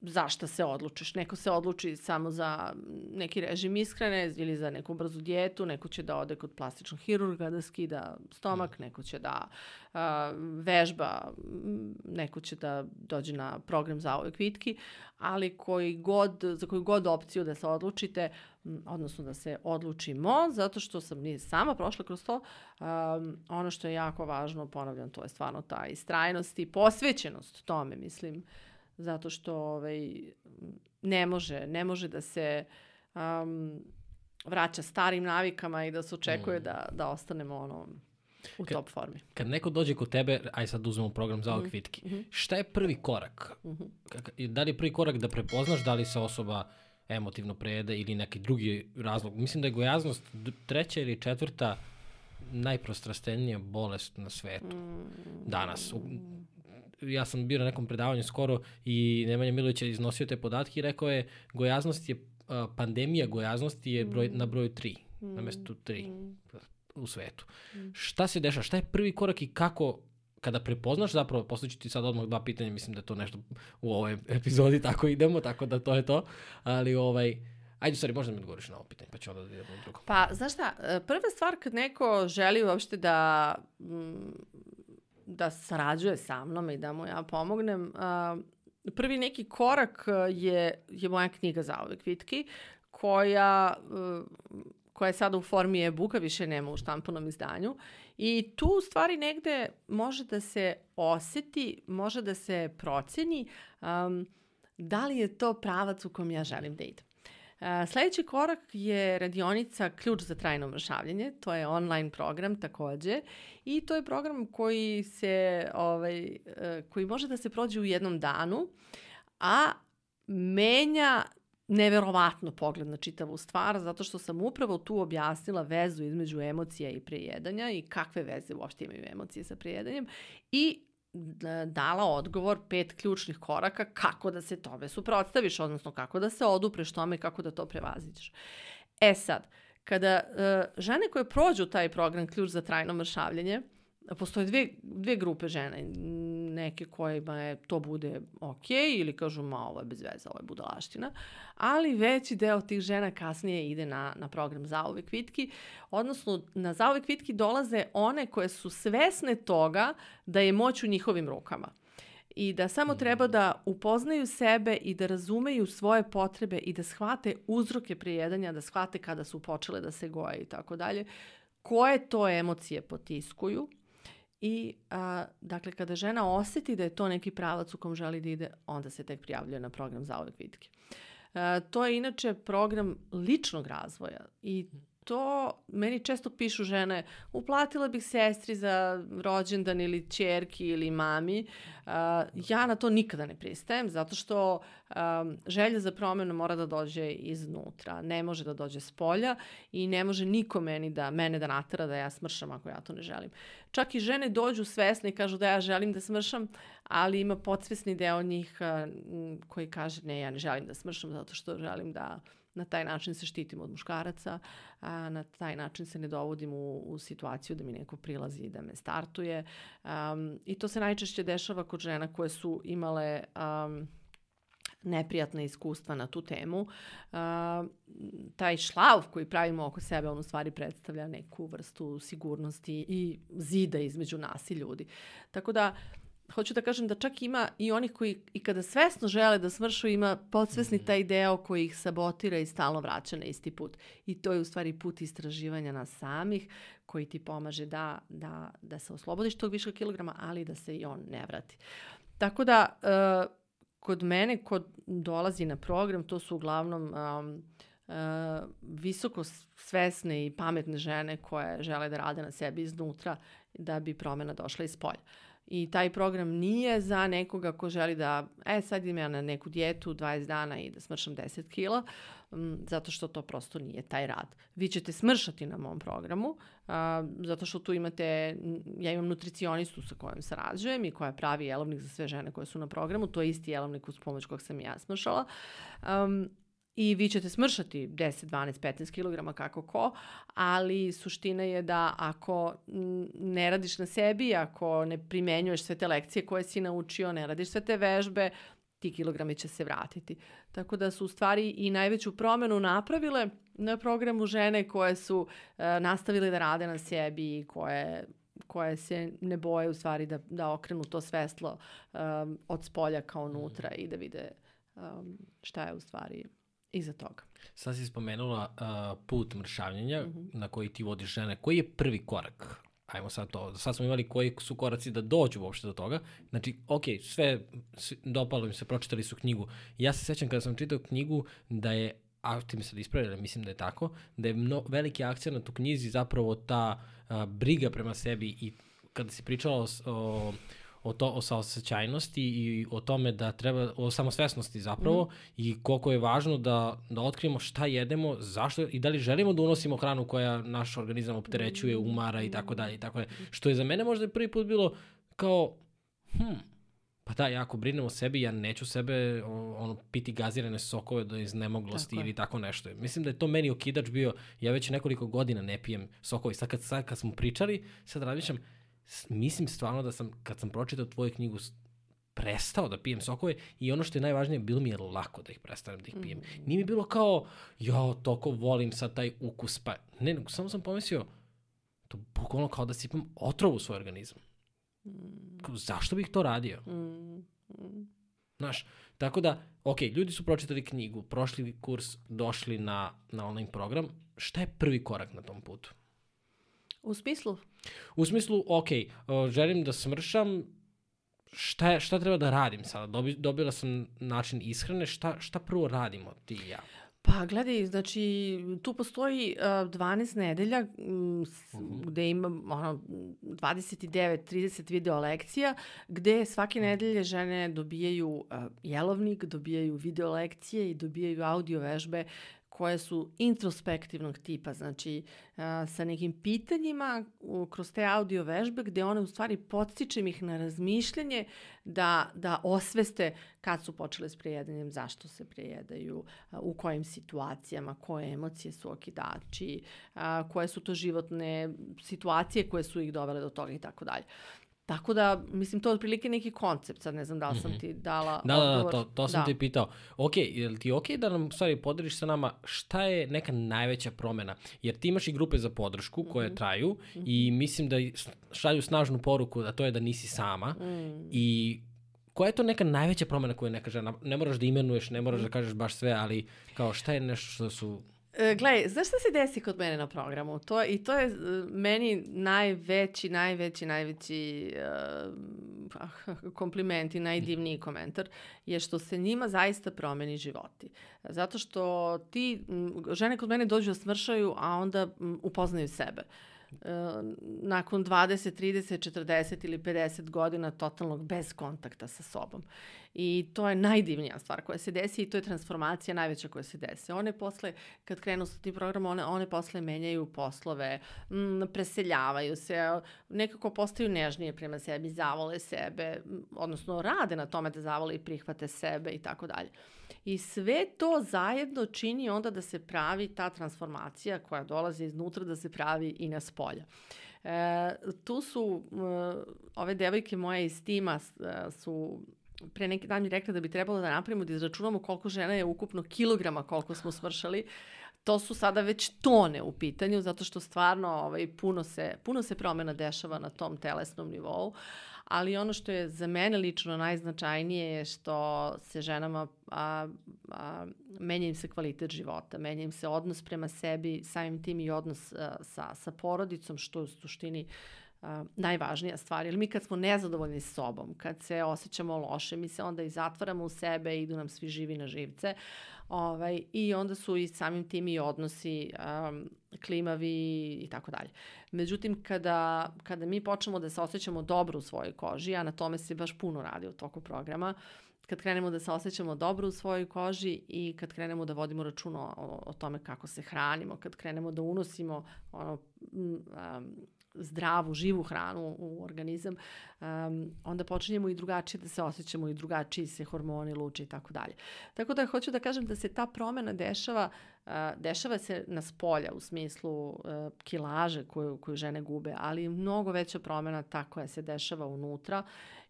zašta se odlučiš. Neko se odluči samo za neki režim ishrane ili za neku brzu dijetu, neko će da ode kod plastičnog hirurga da skida stomak, mm. neko će da uh, vežba, neko će da dođe na program za ove kvitki, ali koji god, za koju god opciju da se odlučite, odnosno da se odlučimo, zato što sam nije sama prošla kroz to, um, ono što je jako važno, ponavljam, to je stvarno ta istrajnost i posvećenost tome, mislim, zato što ovaj, ne može, ne može da se um, vraća starim navikama i da se očekuje mm. da, da ostanemo ono, u kad, top formi. Kad neko dođe kod tebe, aj sad uzmemo program za mm -hmm. kvitki, mm -hmm. šta je prvi korak? Mm -hmm. Da li je prvi korak da prepoznaš da li se osoba emotivno prejede ili neki drugi razlog? Mislim da je gojaznost treća ili četvrta najprostrastenija bolest na svetu mm. danas. U, ja sam bio na nekom predavanju skoro i Nemanja Milović je iznosio te podatke i rekao je gojaznost je, pandemija gojaznosti je broj, na broju 3, mm. na mestu 3 mm. u svetu. Mm. Šta se dešava? Šta je prvi korak i kako kada prepoznaš zapravo, postojiću ti sad odmah dva pitanja, mislim da to nešto u ovoj epizodi tako idemo, tako da to je to, ali ovaj, Ajde, stvari, možda mi odgovoriš na ovo pitanje, pa ću onda da idemo drugo. Pa, znaš šta, e, prva stvar kad neko želi uopšte da da sarađuje sa mnom i da mu ja pomognem, prvi neki korak je, je moja knjiga za ove kvitki, koja, koja je sada u formi e-booka, više nema u štampanom izdanju. I tu u stvari negde može da se oseti, može da se proceni um, da li je to pravac u kom ja želim da idem. Sledeći korak je radionica Ključ za trajno mršavljanje. To je online program takođe i to je program koji se ovaj e, koji može da se prođe u jednom danu, a menja neverovatno pogled na čitavu stvar, zato što sam upravo tu objasnila vezu između emocija i prejedanja i kakve veze uopšte imaju emocije sa prejedanjem i dala odgovor pet ključnih koraka kako da se tome suprotstaviš, odnosno kako da se odupreš tome i kako da to prevaziđeš. E sad, kada uh, žene koje prođu taj program Ključ za trajno mršavljanje, postoje dve, dve grupe žene, neke kojima je to bude ok ili kažu ma ovo je bez veze, ovo je budalaština, ali veći deo tih žena kasnije ide na, na program Zaove kvitki, odnosno na Zaove kvitki dolaze one koje su svesne toga da je moć u njihovim rukama i da samo treba da upoznaju sebe i da razumeju svoje potrebe i da shvate uzroke prijedanja, da shvate kada su počele da se goje i tako dalje, koje to emocije potiskuju I, a, dakle, kada žena oseti da je to neki pravac u kom želi da ide, onda se tek prijavljuje na program za ove kvitke. A, to je inače program ličnog razvoja i to meni često pišu žene, uplatila bih sestri za rođendan ili čerki ili mami. Ja na to nikada ne pristajem, zato što želja za promenu mora da dođe iznutra, ne može da dođe s polja i ne može niko meni da, mene da natara da ja smršam ako ja to ne želim. Čak i žene dođu svesne i kažu da ja želim da smršam, ali ima podsvesni deo njih koji kaže ne, ja ne želim da smršam zato što želim da na taj način se štitim od muškaraca, a na taj način se ne dovodim u, u situaciju da mi neko prilazi i da me startuje. Um, I to se najčešće dešava kod žena koje su imale um, neprijatna iskustva na tu temu. Uh, taj šlav koji pravimo oko sebe, on u stvari predstavlja neku vrstu sigurnosti i zida između nas i ljudi. Tako da, hoću da kažem da čak ima i onih koji i kada svesno žele da smršu ima podsvesni mhm. taj deo koji ih sabotira i stalno vraća na isti put. I to je u stvari put istraživanja nas samih koji ti pomaže da, da, da se oslobodiš tog viška kilograma, ali da se i on ne vrati. Tako da, uh, kod mene, kod dolazi na program, to su uglavnom um, uh, visoko svesne i pametne žene koje žele da rade na sebi iznutra da bi promena došla iz polja. I taj program nije za nekoga ko želi da, e sad idem ja na neku dijetu 20 dana i da smršam 10 kila, m, zato što to prosto nije taj rad. Vi ćete smršati na mom programu, a, zato što tu imate, ja imam nutricionistu sa kojom sarađujem i koja pravi jelovnik za sve žene koje su na programu, to je isti jelovnik uz pomoć kojeg sam ja smršala. Um, i vi ćete smršati 10, 12, 15 kg kako ko, ali suština je da ako ne radiš na sebi, ako ne primenjuješ sve te lekcije koje si naučio, ne radiš sve te vežbe, ti kilogrami će se vratiti. Tako da su u stvari i najveću promenu napravile na programu žene koje su uh, nastavile da rade na sebi i koje koje se ne boje u stvari da, da okrenu to sveslo um, od spolja kao unutra i da vide um, šta je u stvari iza toga. Sad si spomenula uh, put mršavljenja mm -hmm. na koji ti vodiš žene. Koji je prvi korak? Ajmo sad to. Sad smo imali koji su koraci da dođu uopšte do toga. Znači, ok, sve, dopalo im se, pročitali su knjigu. Ja se sećam kada sam čitao knjigu da je a ti mi sad ispravili, mislim da je tako, da je mno, veliki akcent u knjizi zapravo ta a, briga prema sebi i kada si pričala o, o o, to, o saosećajnosti i o tome da treba, o samosvesnosti zapravo mm. i koliko je važno da, da otkrijemo šta jedemo, zašto i da li želimo da unosimo hranu koja naš organizam opterećuje, mhm. umara i tako dalje i tako dalje. Što je za mene možda prvi put bilo kao, hm, pa da, ja ako brinem o sebi, ja neću sebe ono, piti gazirane sokove do iznemoglosti tako ili tako nešto. Mislim da je to meni okidač bio, ja već nekoliko godina ne pijem sokove. Sad kad, sad kad smo pričali, sad razmišljam, mislim stvarno da sam, kad sam pročitao tvoju knjigu, prestao da pijem sokove i ono što je najvažnije, bilo mi je lako da ih prestanem da ih pijem. Mm. Nije mi bilo kao, jo, toko volim sad taj ukus, pa ne, samo sam pomislio, to bukvalno kao da sipam otrov u svoj organizam. Mm. Zašto bih to radio? Mm. Mm. Znaš, tako da, ok, ljudi su pročitali knjigu, prošli kurs, došli na, na online program. Šta je prvi korak na tom putu? U smislu? U smislu, ok, želim da smršam, šta, je, šta treba da radim sada? Dobi, dobila sam način ishrane, šta, šta prvo radimo ti i ja? Pa gledaj, znači tu postoji uh, 12 nedelja uh -huh. gde ima ono, 29-30 video lekcija gde svake nedelje žene dobijaju uh, jelovnik, dobijaju video lekcije i dobijaju audio vežbe koje su introspektivnog tipa, znači a, sa nekim pitanjima kroz te audio vežbe gde one u stvari podstičem ih na razmišljanje da, da osveste kad su počele s prejedanjem, zašto se prejedaju, a, u kojim situacijama, koje emocije su okidači, koje su to životne situacije koje su ih dovele do toga i tako dalje. Tako da, mislim, to je otprilike neki koncept, sad ne znam da li sam -hmm. ti dala da, odgovor. Da, da, to, to sam da. ti pitao. Ok, je li ti ok da nam, stvari, podeliš sa nama šta je neka najveća promena? Jer ti imaš i grupe za podršku koje mm -hmm. traju mm -hmm. i mislim da šalju snažnu poruku, da to je da nisi sama mm. i koja je to neka najveća promena koju neka žena, ne moraš da imenuješ, ne moraš da kažeš baš sve, ali kao šta je nešto što su gledaj, znaš šta se desi kod mene na programu? To, I to je e, meni najveći, najveći, najveći uh, kompliment i najdivniji komentar je što se njima zaista promeni životi. Zato što ti, žene kod mene dođu da smršaju, a onda upoznaju sebe. Uh, nakon 20, 30, 40 ili 50 godina totalnog bez kontakta sa sobom. I to je najdivnija stvar koja se desi i to je transformacija najveća koja se desi. One posle, kad krenu sa tim programom, one, one posle menjaju poslove, m, preseljavaju se, nekako postaju nežnije prema sebi, zavole sebe, odnosno rade na tome da zavole i prihvate sebe i tako dalje. I sve to zajedno čini onda da se pravi ta transformacija koja dolazi iznutra da se pravi i na spolja. E, tu su e, ove devojke moje iz tima e, su pre neki dan mi rekla da bi trebalo da napravimo da izračunamo koliko žena je ukupno kilograma koliko smo svršali. To su sada već tone u pitanju zato što stvarno ovaj, puno, se, puno se promena dešava na tom telesnom nivou ali ono što je za mene lično najznačajnije je što se ženama a, a, menja im se kvalitet života, menja im se odnos prema sebi, samim tim i odnos a, sa, sa porodicom, što u suštini najvažnija stvar. Jer mi kad smo nezadovoljni s sobom, kad se osjećamo loše, mi se onda i zatvaramo u sebe, idu nam svi živi na živce. Ovaj, I onda su i samim tim i odnosi um, klimavi i tako dalje. Međutim, kada, kada mi počnemo da se osjećamo dobro u svojoj koži, a na tome se baš puno radi u toku programa, kad krenemo da se osjećamo dobro u svojoj koži i kad krenemo da vodimo računo o, o tome kako se hranimo, kad krenemo da unosimo ono, um, zdravu, živu hranu u organizam, um, onda počinjemo i drugačije da se osjećamo i drugačiji se hormoni luče i tako dalje. Tako da hoću da kažem da se ta promena dešava, uh, dešava se na spolja u smislu uh, kilaže koju, koju žene gube, ali mnogo veća promena ta koja se dešava unutra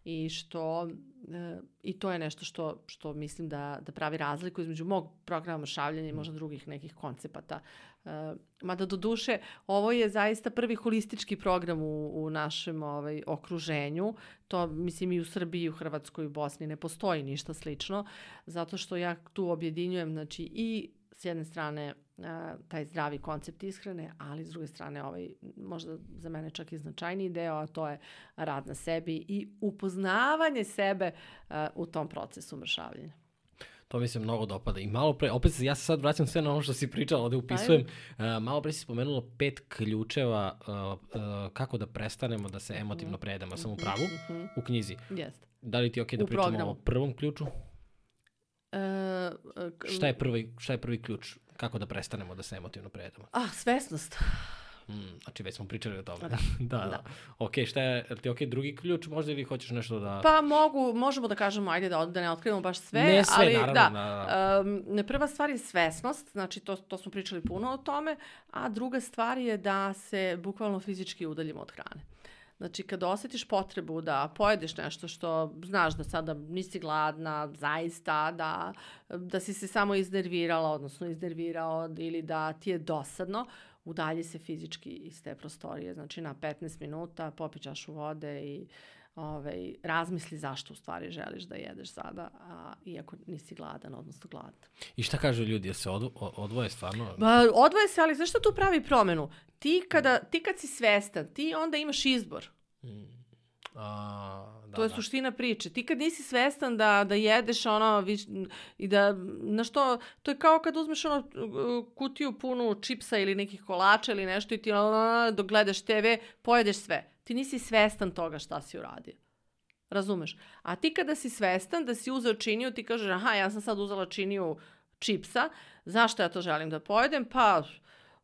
i što e, i to je nešto što što mislim da da pravi razliku između mog programa šavljanja i možda drugih nekih koncepata. E, mada do duše ovo je zaista prvi holistički program u, u našem ovaj okruženju. To mislim i u Srbiji, u Hrvatskoj, u Bosni ne postoji ništa slično zato što ja tu objedinjujem znači i s jedne strane taj zdravi koncept ishrane, ali s druge strane ovaj možda za mene čak i značajniji deo, a to je rad na sebi i upoznavanje sebe u tom procesu mršavljenja. To mi se mnogo dopada. I malo pre, opet ja se sad vraćam sve na ono što si pričala, ovde upisujem. Uh, malo pre si spomenula pet ključeva uh, uh, kako da prestanemo da se mhm. emotivno prejedemo. Sam u mhm, pravu mm -hmm. u knjizi. Jeste. Da li ti je okej okay da pričamo programu. o prvom ključu? Uh, šta, je prvi, šta je prvi ključ? Kako da prestanemo da se emotivno prejedemo? Ah, svesnost. Mm, znači već smo pričali o tome. Da. da, da. da. Ok, šta je, je ti ok drugi ključ možda ili hoćeš nešto da... Pa mogu, možemo da kažemo, ajde da, da ne otkrivamo baš sve. Ne sve, ali, naravno. Da, da, da. Um, prva stvar je svesnost, znači to, to smo pričali puno o tome, a druga stvar je da se bukvalno fizički udaljimo od hrane. Znači, kad osetiš potrebu da pojedeš nešto što znaš da sada nisi gladna, zaista, da, da si se samo iznervirala, odnosno iznervirao ili da ti je dosadno, udalji se fizički iz te prostorije, znači na 15 minuta, popi čašu vode i ovaj, razmisli zašto u stvari želiš da jedeš sada, a, iako nisi gladan, odnosno gladan. I šta kažu ljudi, da se odvo, odvoje stvarno? Ba, odvoje se, ali znaš šta tu pravi promenu? Ti, kada, ti kad si svestan, ti onda imaš izbor. Mm. A, da, to je da. suština priče. Ti kad nisi svestan da, da jedeš ono viš, i da, na što, to je kao kad uzmeš ono kutiju punu čipsa ili nekih kolača ili nešto i ti ono, dok gledaš TV, pojedeš sve. Ti nisi svestan toga šta si uradio. Razumeš? A ti kada si svestan da si uzeo činiju, ti kažeš, aha, ja sam sad uzela činiju čipsa, zašto ja to želim da pojedem? Pa,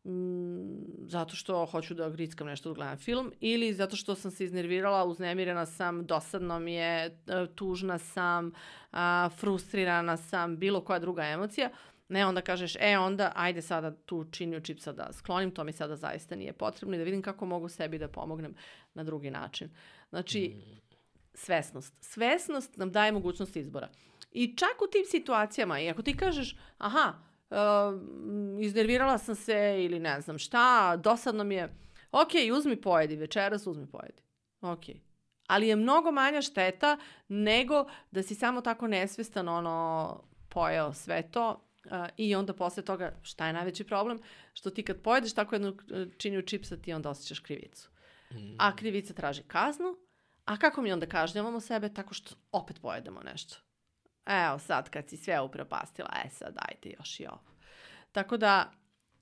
mm, zato što hoću da grickam nešto da gledam film ili zato što sam se iznervirala, uznemirena sam, dosadno mi je, e, tužna sam, a, frustrirana sam, bilo koja druga emocija. Ne, onda kažeš, e onda, ajde sada tu činju čipsa da sklonim, to mi sada zaista nije potrebno i da vidim kako mogu sebi da pomognem na drugi način. Znači, mm. svesnost. Svesnost nam daje mogućnost izbora. I čak u tim situacijama, i ako ti kažeš, aha, uh, iznervirala sam se ili ne znam šta, dosadno mi je, ok, uzmi pojedi, večeras uzmi pojedi. Ok. Ali je mnogo manja šteta nego da si samo tako nesvestan ono pojeo sve to uh, i onda posle toga šta je najveći problem? Što ti kad pojedeš tako jednu činju čipsa ti onda osjećaš krivicu. Mm. A krivica traži kaznu, a kako mi onda kažnjavamo sebe? Tako što opet pojedemo nešto evo sad kad si sve upropastila, e sad dajte još i ovo. Tako da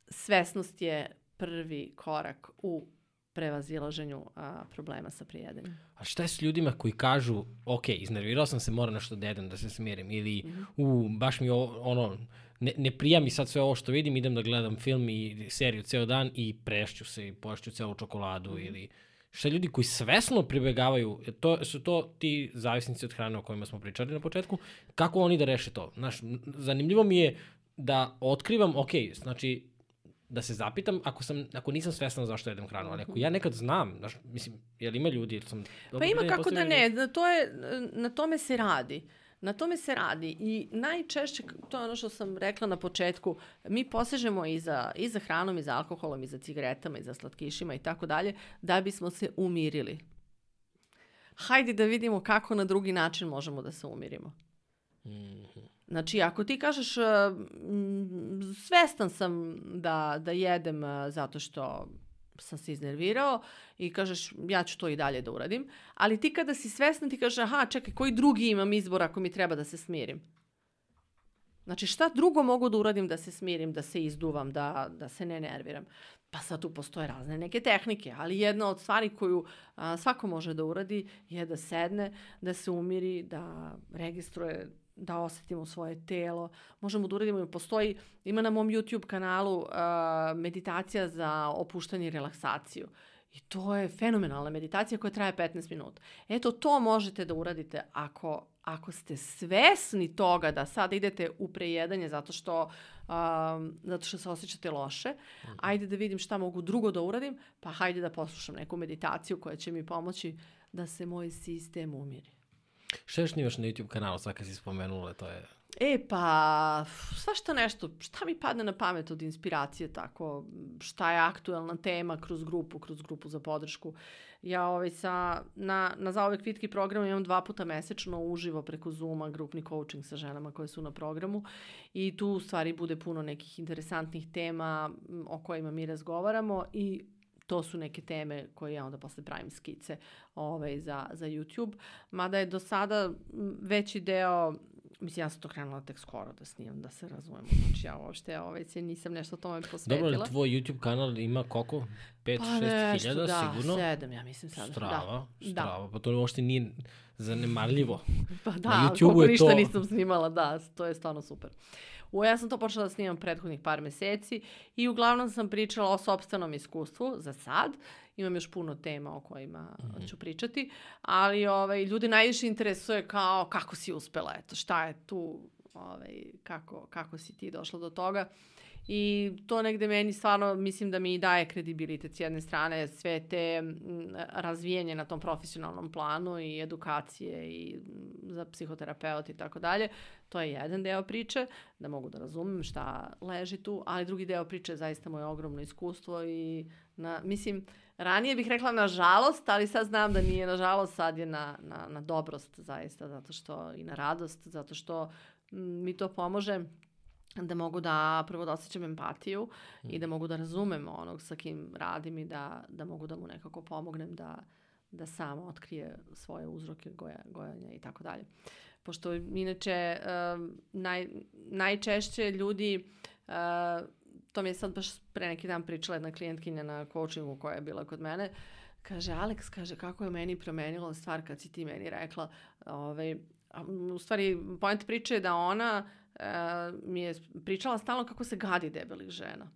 svesnost je prvi korak u prevazilaženju a, problema sa prijedanjem. A šta je s ljudima koji kažu, ok, iznervirao sam se, moram nešto da jedem, da se smirim, ili, mm -hmm. u, baš mi o, ono, ne, ne prija mi sad sve ovo što vidim, idem da gledam film i seriju ceo dan i prešću se i pošću celu čokoladu, mm -hmm. ili šta ljudi koji svesno pribegavaju, to, su to ti zavisnici od hrane o kojima smo pričali na početku, kako oni da reše to? Znaš, zanimljivo mi je da otkrivam, ok, znači, da se zapitam ako sam ako nisam svestan zašto jedem hranu, ali ako ja nekad znam, znaš, mislim, je li ima ljudi, sam Pa ima kako da ne, to je na tome se radi. Uh, Na tome se radi i najčešće, to je ono što sam rekla na početku, mi posežemo i za, i za hranom, i za alkoholom, i za cigaretama, i za slatkišima i tako dalje, da bismo se umirili. Hajde da vidimo kako na drugi način možemo da se umirimo. Znači, ako ti kažeš svestan sam da, da jedem zato što sam se iznervirao i kažeš ja ću to i dalje da uradim. Ali ti kada si svesna ti kažeš aha čekaj koji drugi imam izbor ako mi treba da se smirim. Znači šta drugo mogu da uradim da se smirim, da se izduvam, da, da se ne nerviram. Pa sad tu postoje razne neke tehnike, ali jedna od stvari koju a, svako može da uradi je da sedne, da se umiri, da registruje da osetimo svoje telo. Možemo da uradimo, postoji, ima na mom YouTube kanalu uh, meditacija za opuštanje i relaksaciju. I to je fenomenalna meditacija koja traje 15 minuta. Eto, to možete da uradite ako, ako ste svesni toga da sad idete u prejedanje zato što, um, zato što se osjećate loše. Mhm. Ajde da vidim šta mogu drugo da uradim, pa hajde da poslušam neku meditaciju koja će mi pomoći da se moj sistem umiri. Šta još na YouTube kanalu, sad kad si spomenula, to je... E pa, svašta nešto, šta mi padne na pamet od inspiracije tako, šta je aktuelna tema kroz grupu, kroz grupu za podršku. Ja ovaj sa, na, na zaovek vitki program imam dva puta mesečno uživo preko Zuma grupni coaching sa ženama koje su na programu i tu u stvari bude puno nekih interesantnih tema o kojima mi razgovaramo i to su neke teme koje ja onda posle pravim skice ovaj, za, za YouTube. Mada je do sada veći deo Mislim, ja sam to krenula tek skoro da snimam, da se razumemo. Znači, ja uopšte ovaj, se nisam nešto tome posvetila. Dobro, ali tvoj YouTube kanal ima koliko? 5-6 pa hiljada, da, sigurno? Da, 7, ja mislim sada. Strava, da. strava. Da. Pa to uopšte nije zanemarljivo. Pa da, Na YouTube koliko ništa to... nisam snimala, da, to je stvarno super. U, ja sam to počela da snimam prethodnih par meseci i uglavnom sam pričala o sobstvenom iskustvu za sad. Imam još puno tema o kojima mm -hmm. ću pričati, ali ovaj, ljudi najviše interesuje kao kako si uspela, eto, šta je tu, ovaj, kako, kako si ti došla do toga. I to negde meni stvarno mislim da mi daje kredibilitet s jedne strane sve te razvijenje na tom profesionalnom planu i edukacije i za psihoterapeut i tako dalje. To je jedan deo priče, da mogu da razumem šta leži tu, ali drugi deo priče je zaista moje ogromno iskustvo i na, mislim, ranije bih rekla na žalost, ali sad znam da nije na žalost, sad je na, na, na dobrost zaista, zato što i na radost, zato što mi to pomože da mogu da prvo da osjećam empatiju mm. i da mogu da razumem onog sa kim radim i da, da mogu da mu nekako pomognem da, da sam otkrije svoje uzroke goja, gojanja i tako dalje. Pošto inače uh, naj, najčešće ljudi uh, to mi je sad baš pre neki dan pričala jedna klijentkinja na coachingu koja je bila kod mene, kaže, Alex, kaže, kako je meni promenila stvar kad si ti meni rekla, ovaj, u stvari, point priče je da ona uh, mi je pričala stalno kako se gadi debelih žena.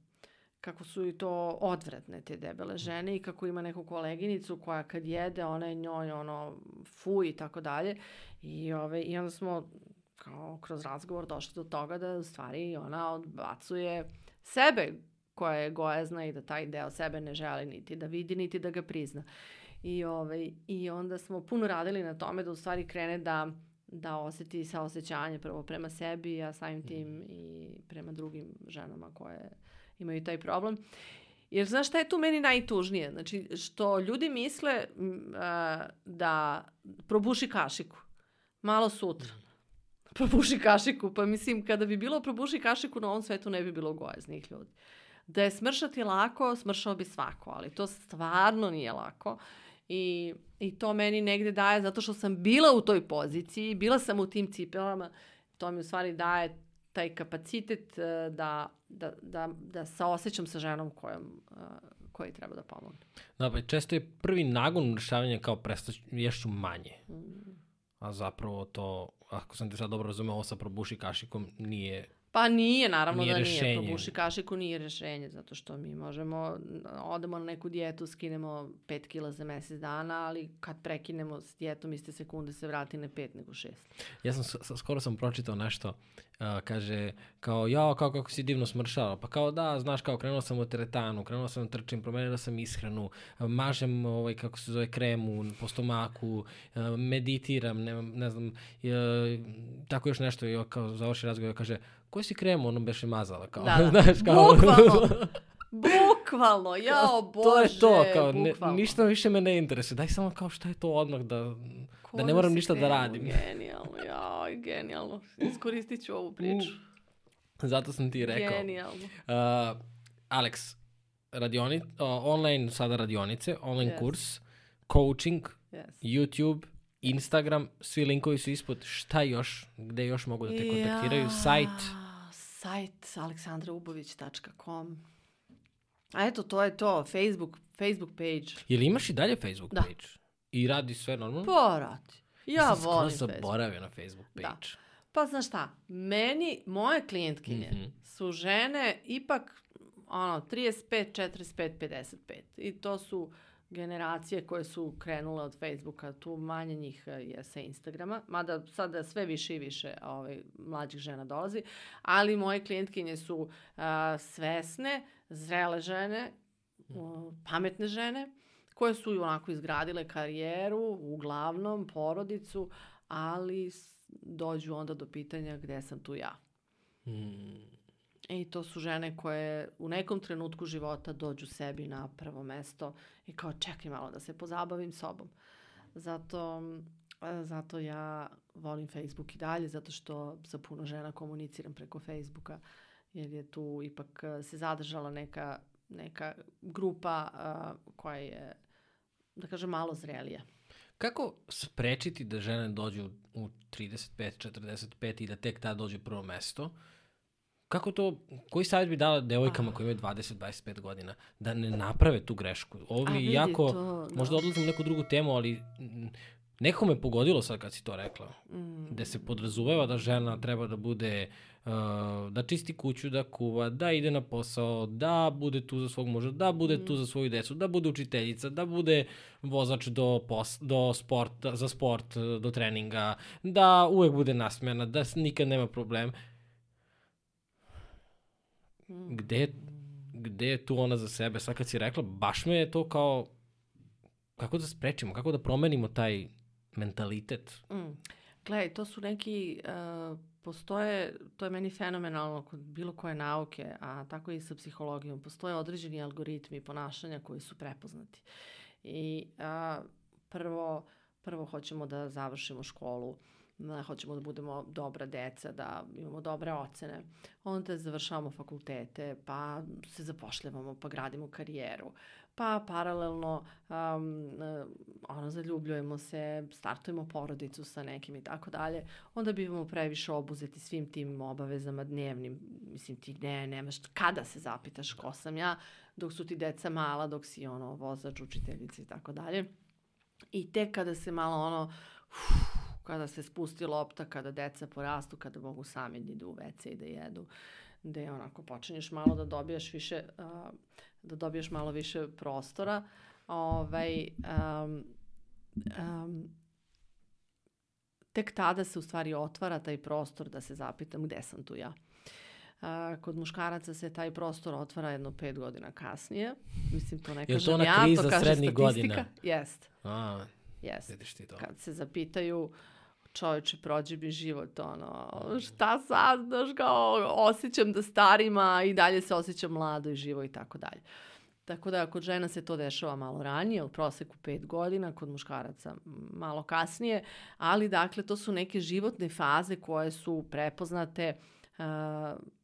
Kako su i to odvratne te debele žene i kako ima neku koleginicu koja kad jede ona je njoj ono fu i tako dalje. I, ove, i onda smo kao kroz razgovor došli do toga da u stvari ona odbacuje sebe koja je gojazna i da taj deo sebe ne želi niti da vidi, niti da ga prizna. I, ovaj, I onda smo puno radili na tome da u stvari krene da, da oseti saosećanje prvo prema sebi, a samim tim mhm. i prema drugim ženama koje imaju taj problem. Jer znaš šta je tu meni najtužnije? Znači, što ljudi misle uh, da probuši kašiku malo sutra. Mhm probuši kašiku. Pa mislim, kada bi bilo probuši kašiku na ovom svetu ne bi bilo gojaznih ljudi. Da je smršati lako, smršao bi svako, ali to stvarno nije lako. I, I to meni negde daje, zato što sam bila u toj poziciji, bila sam u tim cipelama, to mi u stvari daje taj kapacitet uh, da, da, da, da saosećam sa ženom kojom, uh, koji treba da pomogne. Da, pa često je prvi nagon rešavanja kao prestać, ješću manje. Mm. A zapravo to ako sam te sad dobro razumeo, ovo sa probuši kašikom nije Pa nije, naravno nije da rešenje. nije. Probuši kašiku nije rešenje, zato što mi možemo, odemo na neku dijetu, skinemo 5 kila za mesec dana, ali kad prekinemo s dijetom, iste sekunde se vrati ne 5 nego 6. Ja sam, skoro sam pročitao nešto, uh, kaže, kao, ja, kao kako si divno smršala, pa kao da, znaš, kao krenuo sam u teretanu, krenuo sam da trčim, promenila sam ishranu, mažem, ovaj, kako se zove, kremu po stomaku, uh, meditiram, ne, ne znam, uh, tako još nešto, i kao završi razgovor, kaže, koji si krem ono beše mazala? Kao, da, da. znaš, kao... Bukvalno. Bukvalno, jao bože, To je to, kao, ne, ništa više me ne interesuje. Daj samo kao šta je to odmah da, Ko da ne moram ništa da kremu? da radim. Genijalno, jao, genijalno. Iskoristit ću ovu priču. Zato sam ti rekao. Genijalno. Uh, Alex, radioni, o, online sada radionice, online Yes. kurs, coaching, Yes. YouTube, Instagram, svi linkovi su ispod. Šta još? Gde još mogu da te kontaktiraju? Sajt? Sajt aleksandraubović.com A eto, to je to. Facebook, Facebook page. Ili imaš i dalje Facebook Da. page? I radi sve normalno? Porati. Ja sam volim Facebook. zaboravio na Facebook Da. page. Pa znaš šta, meni, moje klijentkinje Mhm. su žene ipak ono, 35, 45, 55. I to su generacije koje su krenule od Facebooka, tu manje njih e, je sa Instagrama, mada sada sve više i više ovaj, mlađih žena dolazi, ali moje klijentkinje su a, svesne, zrele žene, o, pametne žene, koje su i onako izgradile karijeru, uglavnom porodicu, ali dođu onda do pitanja gde sam tu ja. Mm. I to su žene koje u nekom trenutku života dođu sebi na prvo mesto i kao čekaj malo da se pozabavim sobom. Zato, e, zato ja volim Facebook i dalje, zato što sa puno žena komuniciram preko Facebooka, jer je tu ipak e, se zadržala neka, neka grupa a, koja je, da kažem, malo zrelija. Kako sprečiti da žene dođu u 35-45 i da tek tada dođe prvo mesto? Kako to, koji savjet bi dala devojkama koje imaju 20-25 godina da ne naprave tu grešku? Ovo mi vidi, jako, to, da. možda odlazim u neku drugu temu, ali mm, nekako me pogodilo sad kad si to rekla. Mm. Da se podrazumeva da žena treba da bude, uh, da čisti kuću, da kuva, da ide na posao, da bude tu za svog muža, da bude tu za svoju decu, da bude učiteljica, da bude vozač do, pos, do sporta, za sport, do treninga, da uvek bude nasmena, da nikad nema problem. Mm. Gde, gde je tu ona za sebe? Sad kad si rekla, baš me je to kao, kako da sprečimo, kako da promenimo taj mentalitet? Mm. Gledaj, to su neki, uh, postoje, to je meni fenomenalno kod bilo koje nauke, a tako i sa psihologijom, postoje određeni algoritmi ponašanja koji su prepoznati. I uh, prvo, prvo hoćemo da završimo školu, da hoćemo da budemo dobra deca, da imamo dobre ocene, onda završavamo fakultete, pa se zapošljavamo, pa gradimo karijeru, pa paralelno um, ono, zaljubljujemo se, startujemo porodicu sa nekim i tako dalje, onda bivamo previše obuzeti svim tim obavezama dnevnim. Mislim, ti ne, nemaš kada se zapitaš ko sam ja, dok su ti deca mala, dok si ono, vozač, učiteljica i tako dalje. I tek kada se malo ono, uf, kada se spusti lopta, kada deca porastu, kada mogu sami da idu u WC i da jedu, gde onako počinješ malo da dobijaš više, uh, da dobijaš malo više prostora, ovaj, um, um, tek tada se u stvari otvara taj prostor da se zapitam gde sam tu ja. A, kod muškaraca se taj prostor otvara jedno pet godina kasnije. Mislim, to ne to kažem ona ja, kriza to kaže srednjih statistika. godina? Jest, A, jest. vidiš ti to. Kad se zapitaju čoveče, prođe mi život, ono, šta sad, znaš, kao, osjećam da starima i dalje se osjećam mlado i živo i tako dalje. Tako da kod žena se to dešava malo ranije, u proseku 5 godina, kod muškaraca malo kasnije, ali dakle to su neke životne faze koje su prepoznate uh,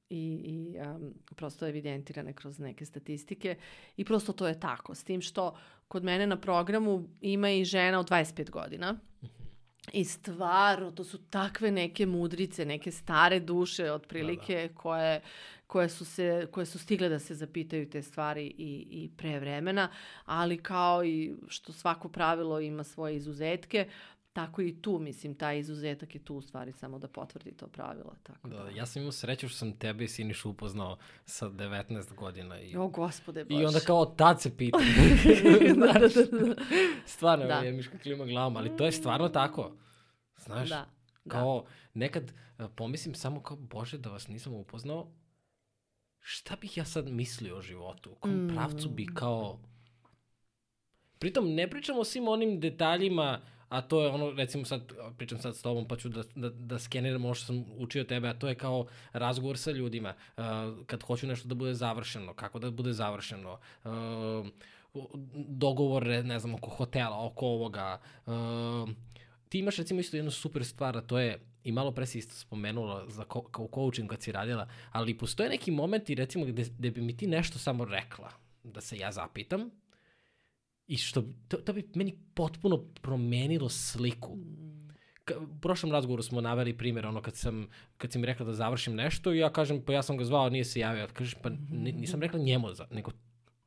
i, i um, prosto evidentirane kroz neke statistike i prosto to je tako. S tim što kod mene na programu ima i žena od 25 godina i stvarno, to su takve neke mudrice, neke stare duše otprilike koje, koje, su se, koje su stigle da se zapitaju te stvari i, i pre vremena, ali kao i što svako pravilo ima svoje izuzetke, tako i tu, mislim, taj izuzetak je tu u stvari samo da potvrdi to pravilo. Tako da, Da, ja sam imao sreću što sam tebe i Sinišu upoznao sa 19 godina. I, O, gospode Bože. I onda kao tad se pitam. da, da, da, da. stvarno, Da. da. je Miška klima glavom, ali to je stvarno tako. Znaš, da. kao nekad e, pomislim samo kao, bože, da vas nisam upoznao, šta bih ja sad mislio o životu? U kom Mm. pravcu bi kao... Pritom, ne pričamo o svim onim detaljima, a to je ono, recimo sad, pričam sad s tobom, pa ću da, da, da skeniram ono što sam učio tebe, a to je kao razgovor sa ljudima. Uh, kad hoću nešto da bude završeno, kako da bude završeno. Uh, dogovor, ne znam, oko hotela, oko ovoga. Uh, ti imaš recimo isto jednu super stvar, a to je, i malo pre si isto spomenula za ko, kao coaching kad si radila, ali postoje neki momenti recimo gde, gde bi mi ti nešto samo rekla. da se ja zapitam i što, to, to bi meni potpuno promenilo sliku. Ka, u prošlom razgovoru smo naveli primjer, ono kad sam, kad si mi rekla da završim nešto i ja kažem, pa ja sam ga zvao, nije se javio. Kažeš, pa ni- nisam rekla njemu, za, nego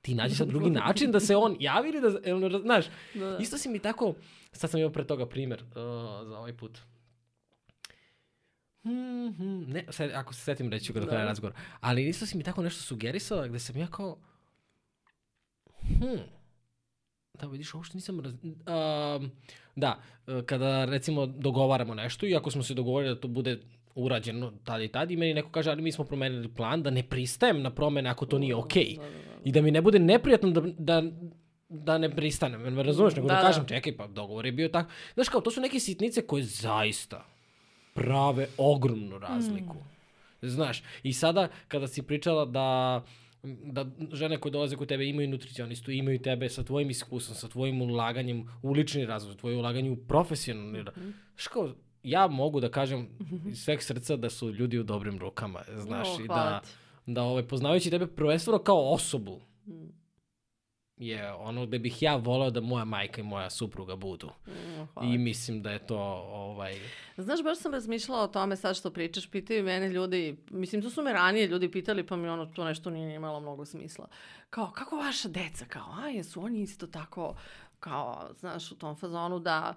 ti nađi sad drugi način da se on javi ili da, ono, znaš, Da, da. Isto si mi tako, sad sam imao pre toga primjer uh, za ovaj put. Hmm, hmm, ne, sad, ako se setim reći ga do kraja Da. razgovora. Ali isto si mi tako nešto sugerisala gde sam ja kao, hmm, da vidiš, što nisam raz... Um, da, uh, kada recimo dogovaramo nešto i ako smo se dogovorili da to bude urađeno tad i tad i meni neko kaže, ali mi smo promenili plan, da ne pristajem na promene ako to nije okej. Da, da, da. I da mi ne bude neprijatno da, da, da ne pristanem, me razumeš? Nego da, Da, da da. kažem, čekaj, pa dogovor je bio tako. Znaš kao, to su neke sitnice koje zaista prave ogromnu razliku. Mm. Znaš, i sada kada si pričala da da žene koje dolaze kod tebe imaju nutricionistu, imaju tebe sa tvojim iskustvom, sa tvojim ulaganjem u lični razvoj, tvoje ulaganje u profesionalni razvoj. Znaš kao, ja mogu da kažem iz sveg srca da su ljudi u dobrim rukama, znaš, O, i da, ti. da ovaj, poznavajući tebe prvenstveno kao osobu, Mm. Je ono gde bih ja voleo da moja majka i moja supruga budu. Mm, hvala I mislim da je to ovaj... Znaš, baš sam razmišljala o tome sad što pričaš, pitaju mene ljudi, mislim, to su me ranije ljudi pitali, pa mi ono, to nešto nije imalo mnogo smisla. Kao, kako vaša deca? Kao, a, jesu oni isto tako, kao, znaš, u tom fazonu da,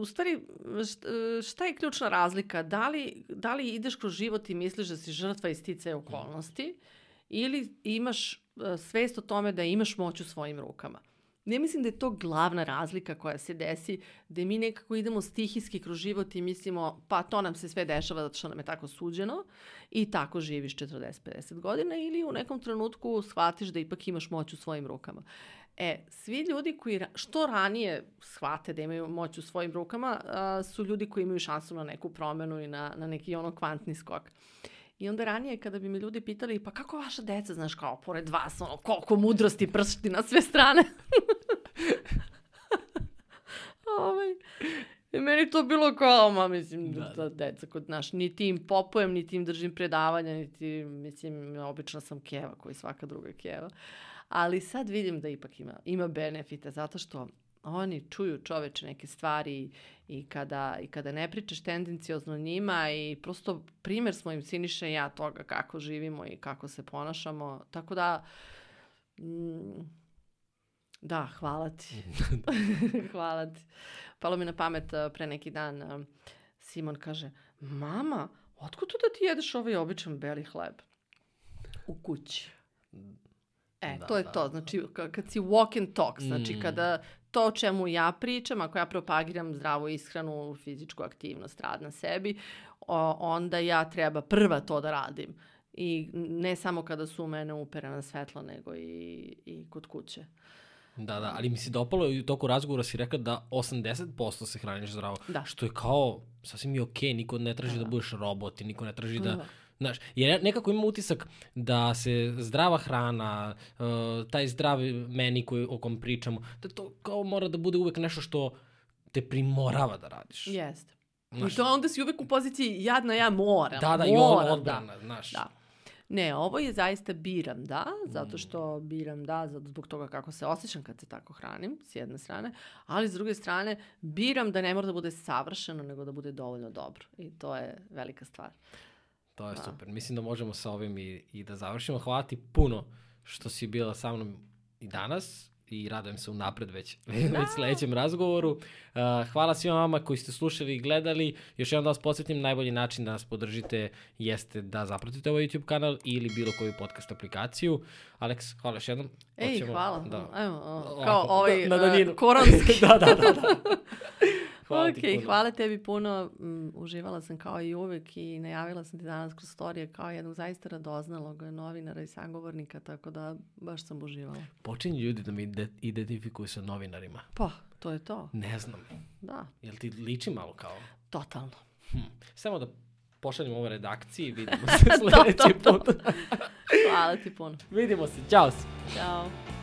u stvari, št- šta je ključna razlika? Da li, da li ideš kroz život i misliš da si žrtva i sticaja okolnosti ili imaš svest o tome da imaš moć u svojim rukama? Ne mislim da je to glavna razlika koja se desi, da mi nekako idemo stihijski kroz život i mislimo pa to nam se sve dešava zato što nam je tako suđeno i tako živiš 40-50 godina ili u nekom trenutku shvatiš da ipak imaš moć u svojim rukama. E, svi ljudi koji što ranije shvate da imaju moć u svojim rukama a, su ljudi koji imaju šansu na neku promenu i na, na neki ono kvantni skok. I onda ranije kada bi me ljudi pitali, pa kako vaša deca, znaš, kao pored vas, ono, koliko mudrosti pršti na sve strane. ovaj, I meni to bilo kao, ma, mislim, Da. da, deca kod naš, niti im popujem, niti im držim predavanja, niti, mislim, obično sam keva, koji svaka druga keva. Ali sad vidim da ipak ima, ima benefite, zato što oni čuju čoveče neke stvari i kada, i kada ne pričaš tendencijozno njima i prosto primer smo im Siniša i ja toga kako živimo i kako se ponašamo. Tako da, mm, da, hvala ti. hvala ti. Palo mi na pamet a, pre neki dan, a, Simon kaže, mama, otkud to da ti jedeš ovaj običan beli hleb? U kući. E, Da, to je da, to. da. Znači, ka- kad si walk and talk, znači Mm. kada to o čemu ja pričam, ako ja propagiram zdravu ishranu, fizičku aktivnost, rad na sebi, o, onda ja treba prva to da radim. I ne samo kada su u mene uperena svetlo, nego i, i kod kuće. Da, da, ali mi se dopalo i u toku razgovora si rekla da 80% se hraniš zdravo. Da. Što je kao, sasvim je okej, niko ne traži da, Da. budeš robot i niko ne traži da... Da. Znaš, jer nekako imam utisak da se zdrava hrana, uh, taj zdravi meni koji, o kom pričamo, da to kao mora da bude uvek nešto što te primorava da radiš. Jeste. Znaš, I to onda si uvek u poziciji jadna ja moram. da, da, i on moram, odbrana, znaš. Da. Ne, ovo je zaista biram, da, zato što biram, da, zbog toga kako se osjećam kad se tako hranim, s jedne strane, ali s druge strane biram da ne mora da bude savršeno, nego da bude dovoljno dobro. I to je velika stvar. To je Da. super. Mislim da možemo sa ovim i, i da završimo. Hvala ti puno što si bila sa mnom i danas i radujem se unapred već, već sledećem razgovoru. Uh, hvala svima vama koji ste slušali i gledali. Još jednom da vas podsjetim, najbolji način da nas podržite jeste da zapratite ovaj YouTube kanal ili bilo koju podcast aplikaciju. Aleks, hvala još jednom. Ej, Hoćemo- hvala. Da. Evo, o, Ovako, kao ovaj na uh, koronski. da, da, da. da. Hvala ti ok, puno. hvala tebi puno. Mm, uživala sam kao i uvek i najavila sam ti danas kroz storije kao jednog zaista radoznalog novinara i sagovornika, tako da baš sam uživala. Počinju ljudi da me ide- identifikuju sa novinarima. Pa, to je to. Ne znam. Da, Jel ti liči malo kao? totalno. Hm. Samo da pošaljemo ove redakcije i vidimo se sledeći to, to. put. Hvala ti puno. vidimo se, ćao se. Ćao.